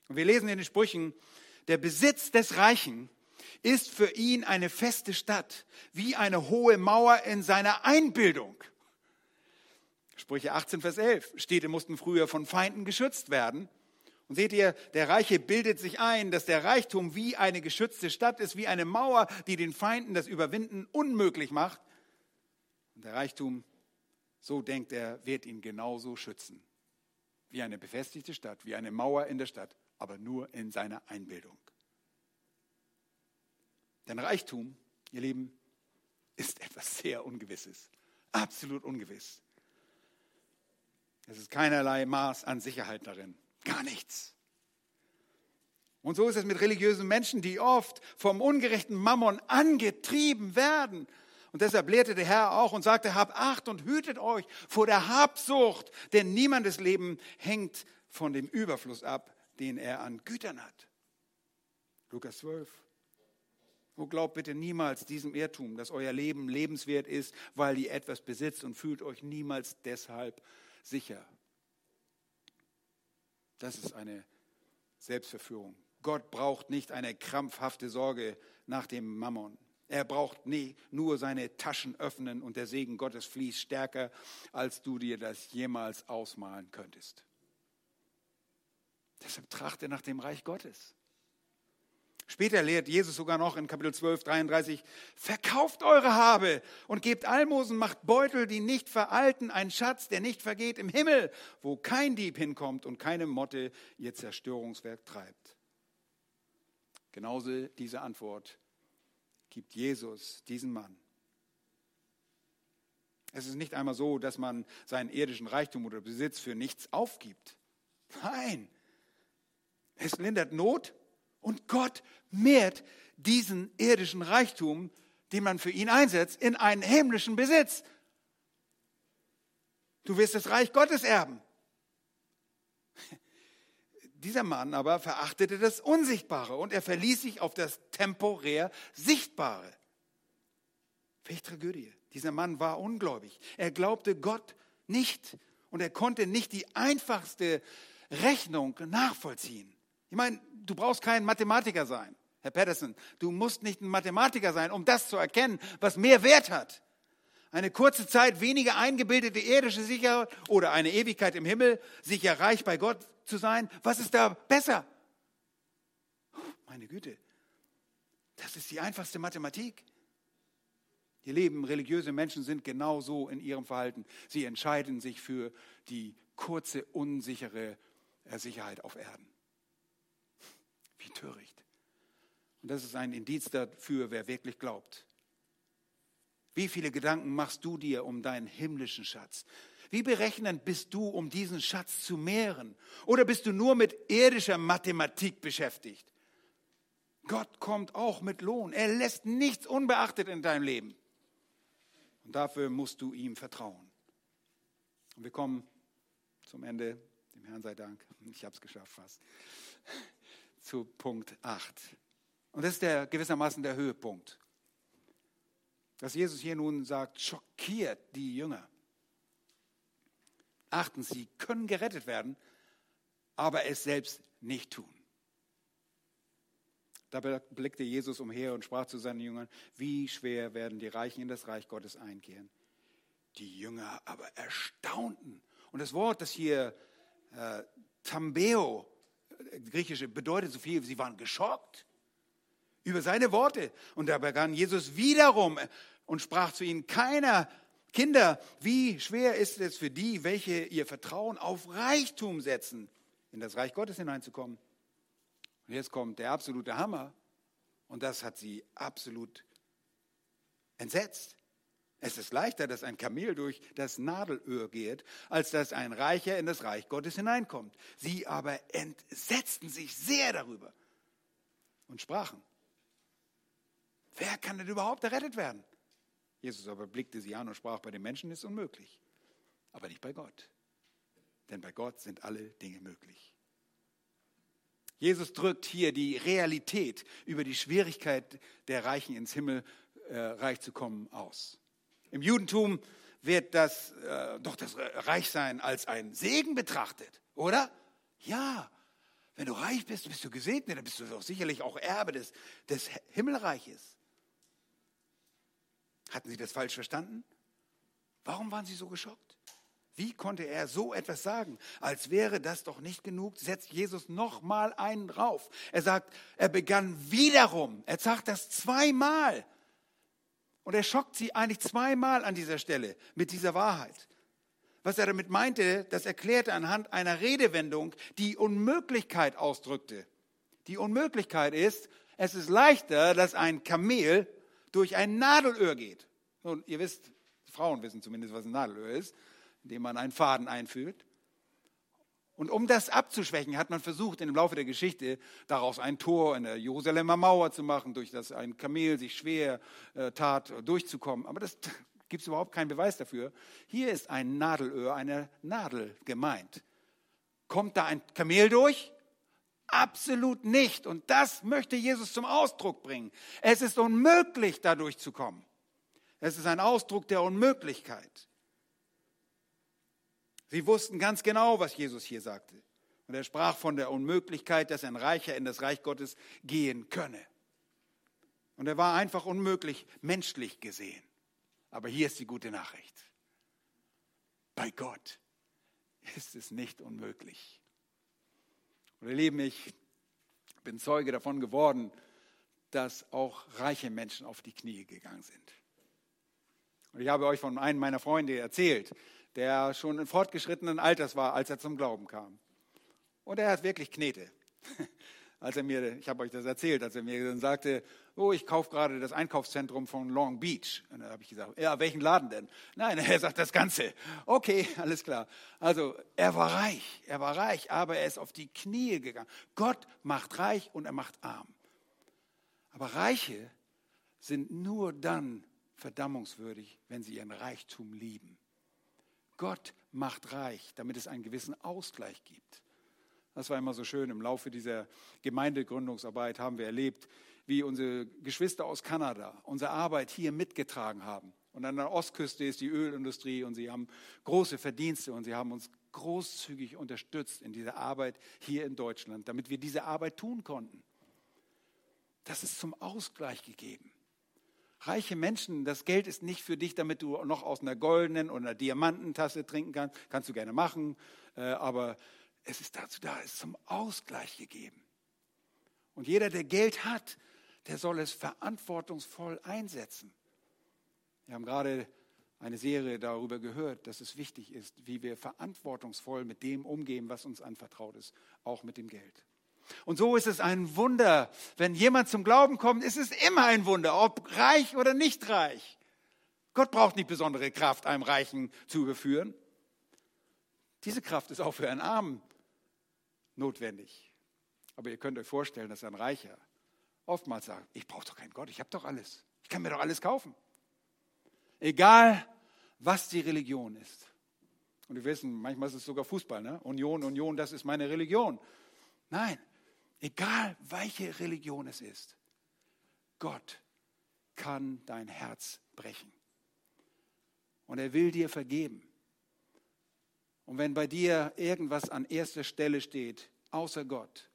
Und wir lesen in den Sprüchen, der Besitz des Reichen ist für ihn eine feste Stadt, wie eine hohe Mauer in seiner Einbildung. Sprüche 18, Vers 11. Städte mussten früher von Feinden geschützt werden. Und seht ihr, der Reiche bildet sich ein, dass der Reichtum wie eine geschützte Stadt ist, wie eine Mauer, die den Feinden das Überwinden unmöglich macht. Und der Reichtum, so denkt er, wird ihn genauso schützen. Wie eine befestigte Stadt, wie eine Mauer in der Stadt, aber nur in seiner Einbildung. Denn Reichtum, ihr Lieben, ist etwas sehr Ungewisses. Absolut ungewiss. Es ist keinerlei Maß an Sicherheit darin. Gar nichts. Und so ist es mit religiösen Menschen, die oft vom ungerechten Mammon angetrieben werden. Und deshalb lehrte der Herr auch und sagte, habt Acht und hütet euch vor der Habsucht, denn niemandes Leben hängt von dem Überfluss ab, den er an Gütern hat. Lukas 12. Oh, glaubt bitte niemals diesem Irrtum, dass euer Leben lebenswert ist, weil ihr etwas besitzt und fühlt euch niemals deshalb sicher. Das ist eine Selbstverführung. Gott braucht nicht eine krampfhafte Sorge nach dem Mammon. Er braucht nie, nur seine Taschen öffnen und der Segen Gottes fließt stärker, als du dir das jemals ausmalen könntest. Deshalb trachte nach dem Reich Gottes. Später lehrt Jesus sogar noch in Kapitel 12, 33, verkauft eure Habe und gebt Almosen, macht Beutel, die nicht veralten, ein Schatz, der nicht vergeht im Himmel, wo kein Dieb hinkommt und keine Motte ihr Zerstörungswerk treibt. Genauso diese Antwort gibt Jesus diesen Mann. Es ist nicht einmal so, dass man seinen irdischen Reichtum oder Besitz für nichts aufgibt. Nein, es lindert Not und Gott mehrt diesen irdischen Reichtum, den man für ihn einsetzt, in einen himmlischen Besitz. Du wirst das Reich Gottes erben. Dieser Mann aber verachtete das Unsichtbare und er verließ sich auf das temporär Sichtbare. Welche Tragödie. Dieser Mann war ungläubig. Er glaubte Gott nicht und er konnte nicht die einfachste Rechnung nachvollziehen. Ich meine, du brauchst kein Mathematiker sein, Herr Patterson. Du musst nicht ein Mathematiker sein, um das zu erkennen, was mehr Wert hat. Eine kurze Zeit weniger eingebildete irdische Sicherheit oder eine Ewigkeit im Himmel, sicher reich bei Gott zu sein. Was ist da besser? Meine Güte, das ist die einfachste Mathematik. Ihr Leben, religiöse Menschen sind genauso in ihrem Verhalten. Sie entscheiden sich für die kurze, unsichere Sicherheit auf Erden. Wie töricht. Und das ist ein Indiz dafür, wer wirklich glaubt. Wie viele Gedanken machst du dir um deinen himmlischen Schatz? Wie berechnend bist du, um diesen Schatz zu mehren? Oder bist du nur mit irdischer Mathematik beschäftigt? Gott kommt auch mit Lohn. Er lässt nichts unbeachtet in deinem Leben. Und dafür musst du ihm vertrauen. Und wir kommen zum Ende. Dem Herrn sei Dank. Ich habe es geschafft fast. Zu Punkt 8. Und das ist der, gewissermaßen der Höhepunkt. Was Jesus hier nun sagt, schockiert die Jünger. Achten, sie können gerettet werden, aber es selbst nicht tun. Da blickte Jesus umher und sprach zu seinen Jüngern, wie schwer werden die Reichen in das Reich Gottes einkehren. Die Jünger aber erstaunten. Und das Wort, das hier äh, Tambeo, griechische, bedeutet so viel, sie waren geschockt über seine Worte. Und da begann Jesus wiederum und sprach zu ihnen, keiner Kinder, wie schwer ist es für die, welche ihr Vertrauen auf Reichtum setzen, in das Reich Gottes hineinzukommen. Und jetzt kommt der absolute Hammer. Und das hat sie absolut entsetzt. Es ist leichter, dass ein Kamel durch das Nadelöhr geht, als dass ein Reicher in das Reich Gottes hineinkommt. Sie aber entsetzten sich sehr darüber und sprachen, Wer kann denn überhaupt errettet werden? Jesus aber blickte sie an und sprach, bei den Menschen ist unmöglich, aber nicht bei Gott. Denn bei Gott sind alle Dinge möglich. Jesus drückt hier die Realität über die Schwierigkeit der Reichen ins Himmelreich zu kommen aus. Im Judentum wird das äh, doch das Reichsein als ein Segen betrachtet, oder? Ja, wenn du reich bist, bist du gesegnet, dann bist du doch sicherlich auch Erbe des, des Himmelreiches. Hatten Sie das falsch verstanden? Warum waren Sie so geschockt? Wie konnte er so etwas sagen? Als wäre das doch nicht genug, setzt Jesus noch mal einen drauf. Er sagt, er begann wiederum. Er sagt das zweimal. Und er schockt sie eigentlich zweimal an dieser Stelle mit dieser Wahrheit. Was er damit meinte, das erklärte anhand einer Redewendung, die Unmöglichkeit ausdrückte. Die Unmöglichkeit ist, es ist leichter, dass ein Kamel durch ein Nadelöhr geht. Nun, ihr wisst, Frauen wissen zumindest, was ein Nadelöhr ist, indem man einen Faden einführt. Und um das abzuschwächen, hat man versucht, im Laufe der Geschichte daraus ein Tor in der Jerusalemer Mauer zu machen, durch das ein Kamel sich schwer äh, tat, durchzukommen. Aber das gibt es überhaupt keinen Beweis dafür. Hier ist ein Nadelöhr, eine Nadel gemeint. Kommt da ein Kamel durch? Absolut nicht. Und das möchte Jesus zum Ausdruck bringen. Es ist unmöglich, da durchzukommen. Es ist ein Ausdruck der Unmöglichkeit. Sie wussten ganz genau, was Jesus hier sagte. Und er sprach von der Unmöglichkeit, dass ein Reicher in das Reich Gottes gehen könne. Und er war einfach unmöglich, menschlich gesehen. Aber hier ist die gute Nachricht. Bei Gott ist es nicht unmöglich. Und ihr Lieben, ich bin Zeuge davon geworden, dass auch reiche Menschen auf die Knie gegangen sind. Und ich habe euch von einem meiner Freunde erzählt, der schon in fortgeschrittenen Alters war, als er zum Glauben kam. Und er hat wirklich Knete. Als er mir, ich habe euch das erzählt, als er mir dann sagte, oh, ich kaufe gerade das Einkaufszentrum von Long Beach. Und dann habe ich gesagt, ja, welchen Laden denn? Nein, er sagt das Ganze. Okay, alles klar. Also er war reich, er war reich, aber er ist auf die Knie gegangen. Gott macht reich und er macht arm. Aber Reiche sind nur dann verdammungswürdig, wenn sie ihren Reichtum lieben. Gott macht reich, damit es einen gewissen Ausgleich gibt. Das war immer so schön. Im Laufe dieser Gemeindegründungsarbeit haben wir erlebt, wie unsere Geschwister aus Kanada unsere Arbeit hier mitgetragen haben. Und an der Ostküste ist die Ölindustrie und sie haben große Verdienste und sie haben uns großzügig unterstützt in dieser Arbeit hier in Deutschland, damit wir diese Arbeit tun konnten. Das ist zum Ausgleich gegeben. Reiche Menschen, das Geld ist nicht für dich, damit du noch aus einer goldenen oder einer Diamantentasse trinken kannst. Kannst du gerne machen, äh, aber es ist dazu da, es ist zum Ausgleich gegeben. Und jeder, der Geld hat, der soll es verantwortungsvoll einsetzen. Wir haben gerade eine Serie darüber gehört, dass es wichtig ist, wie wir verantwortungsvoll mit dem umgehen, was uns anvertraut ist, auch mit dem Geld. Und so ist es ein Wunder, wenn jemand zum Glauben kommt, ist es immer ein Wunder, ob reich oder nicht reich. Gott braucht nicht besondere Kraft, einem Reichen zu überführen. Diese Kraft ist auch für einen Armen notwendig. Aber ihr könnt euch vorstellen, dass ein Reicher oftmals sagt, ich brauche doch keinen Gott, ich habe doch alles. Ich kann mir doch alles kaufen. Egal, was die Religion ist. Und wir wissen, manchmal ist es sogar Fußball, ne? Union, Union, das ist meine Religion. Nein, egal welche Religion es ist, Gott kann dein Herz brechen. Und er will dir vergeben. Und wenn bei dir irgendwas an erster Stelle steht, außer Gott,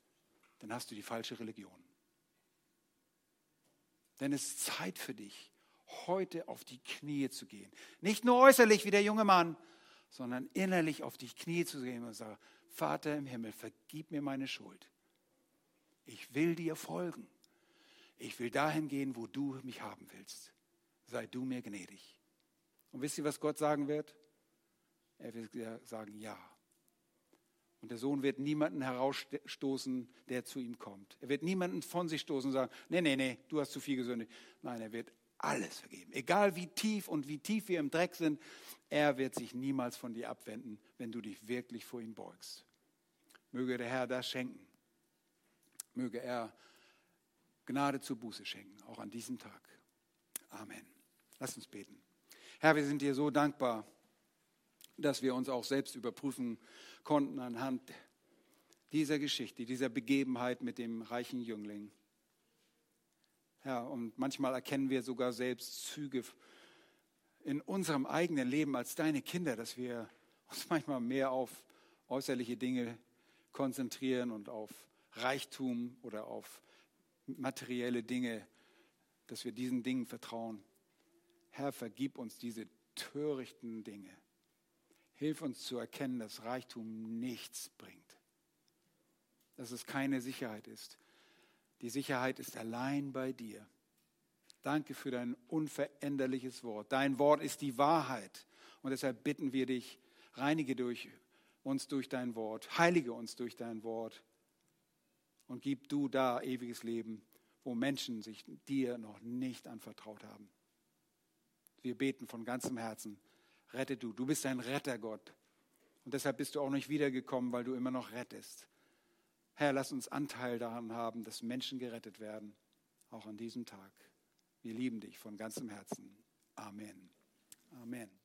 dann hast du die falsche Religion. Denn es ist Zeit für dich, heute auf die Knie zu gehen. Nicht nur äußerlich wie der junge Mann, sondern innerlich auf die Knie zu gehen und sagen, Vater im Himmel, vergib mir meine Schuld. Ich will dir folgen. Ich will dahin gehen, wo du mich haben willst. Sei du mir gnädig. Und wisst ihr, was Gott sagen wird? Er wird sagen, ja. Und der Sohn wird niemanden herausstoßen, der zu ihm kommt. Er wird niemanden von sich stoßen und sagen, nee, nee, nee, du hast zu viel gesündigt. Nein, er wird alles vergeben. Egal wie tief und wie tief wir im Dreck sind, er wird sich niemals von dir abwenden, wenn du dich wirklich vor ihm beugst. Möge der Herr das schenken. Möge er Gnade zur Buße schenken, auch an diesem Tag. Amen. Lass uns beten. Herr, wir sind dir so dankbar, dass wir uns auch selbst überprüfen konnten anhand dieser Geschichte, dieser Begebenheit mit dem reichen Jüngling. Herr, und manchmal erkennen wir sogar selbst Züge in unserem eigenen Leben als deine Kinder, dass wir uns manchmal mehr auf äußerliche Dinge konzentrieren und auf Reichtum oder auf materielle Dinge, dass wir diesen Dingen vertrauen. Herr, vergib uns diese törichten Dinge. Hilf uns zu erkennen, dass Reichtum nichts bringt, dass es keine Sicherheit ist. Die Sicherheit ist allein bei dir. Danke für dein unveränderliches Wort. Dein Wort ist die Wahrheit. Und deshalb bitten wir dich, reinige durch uns durch dein Wort, heilige uns durch dein Wort und gib du da ewiges Leben, wo Menschen sich dir noch nicht anvertraut haben. Wir beten von ganzem Herzen, rette du. Du bist ein Rettergott. Und deshalb bist du auch nicht wiedergekommen, weil du immer noch rettest. Herr, lass uns Anteil daran haben, dass Menschen gerettet werden, auch an diesem Tag. Wir lieben dich von ganzem Herzen. Amen. Amen.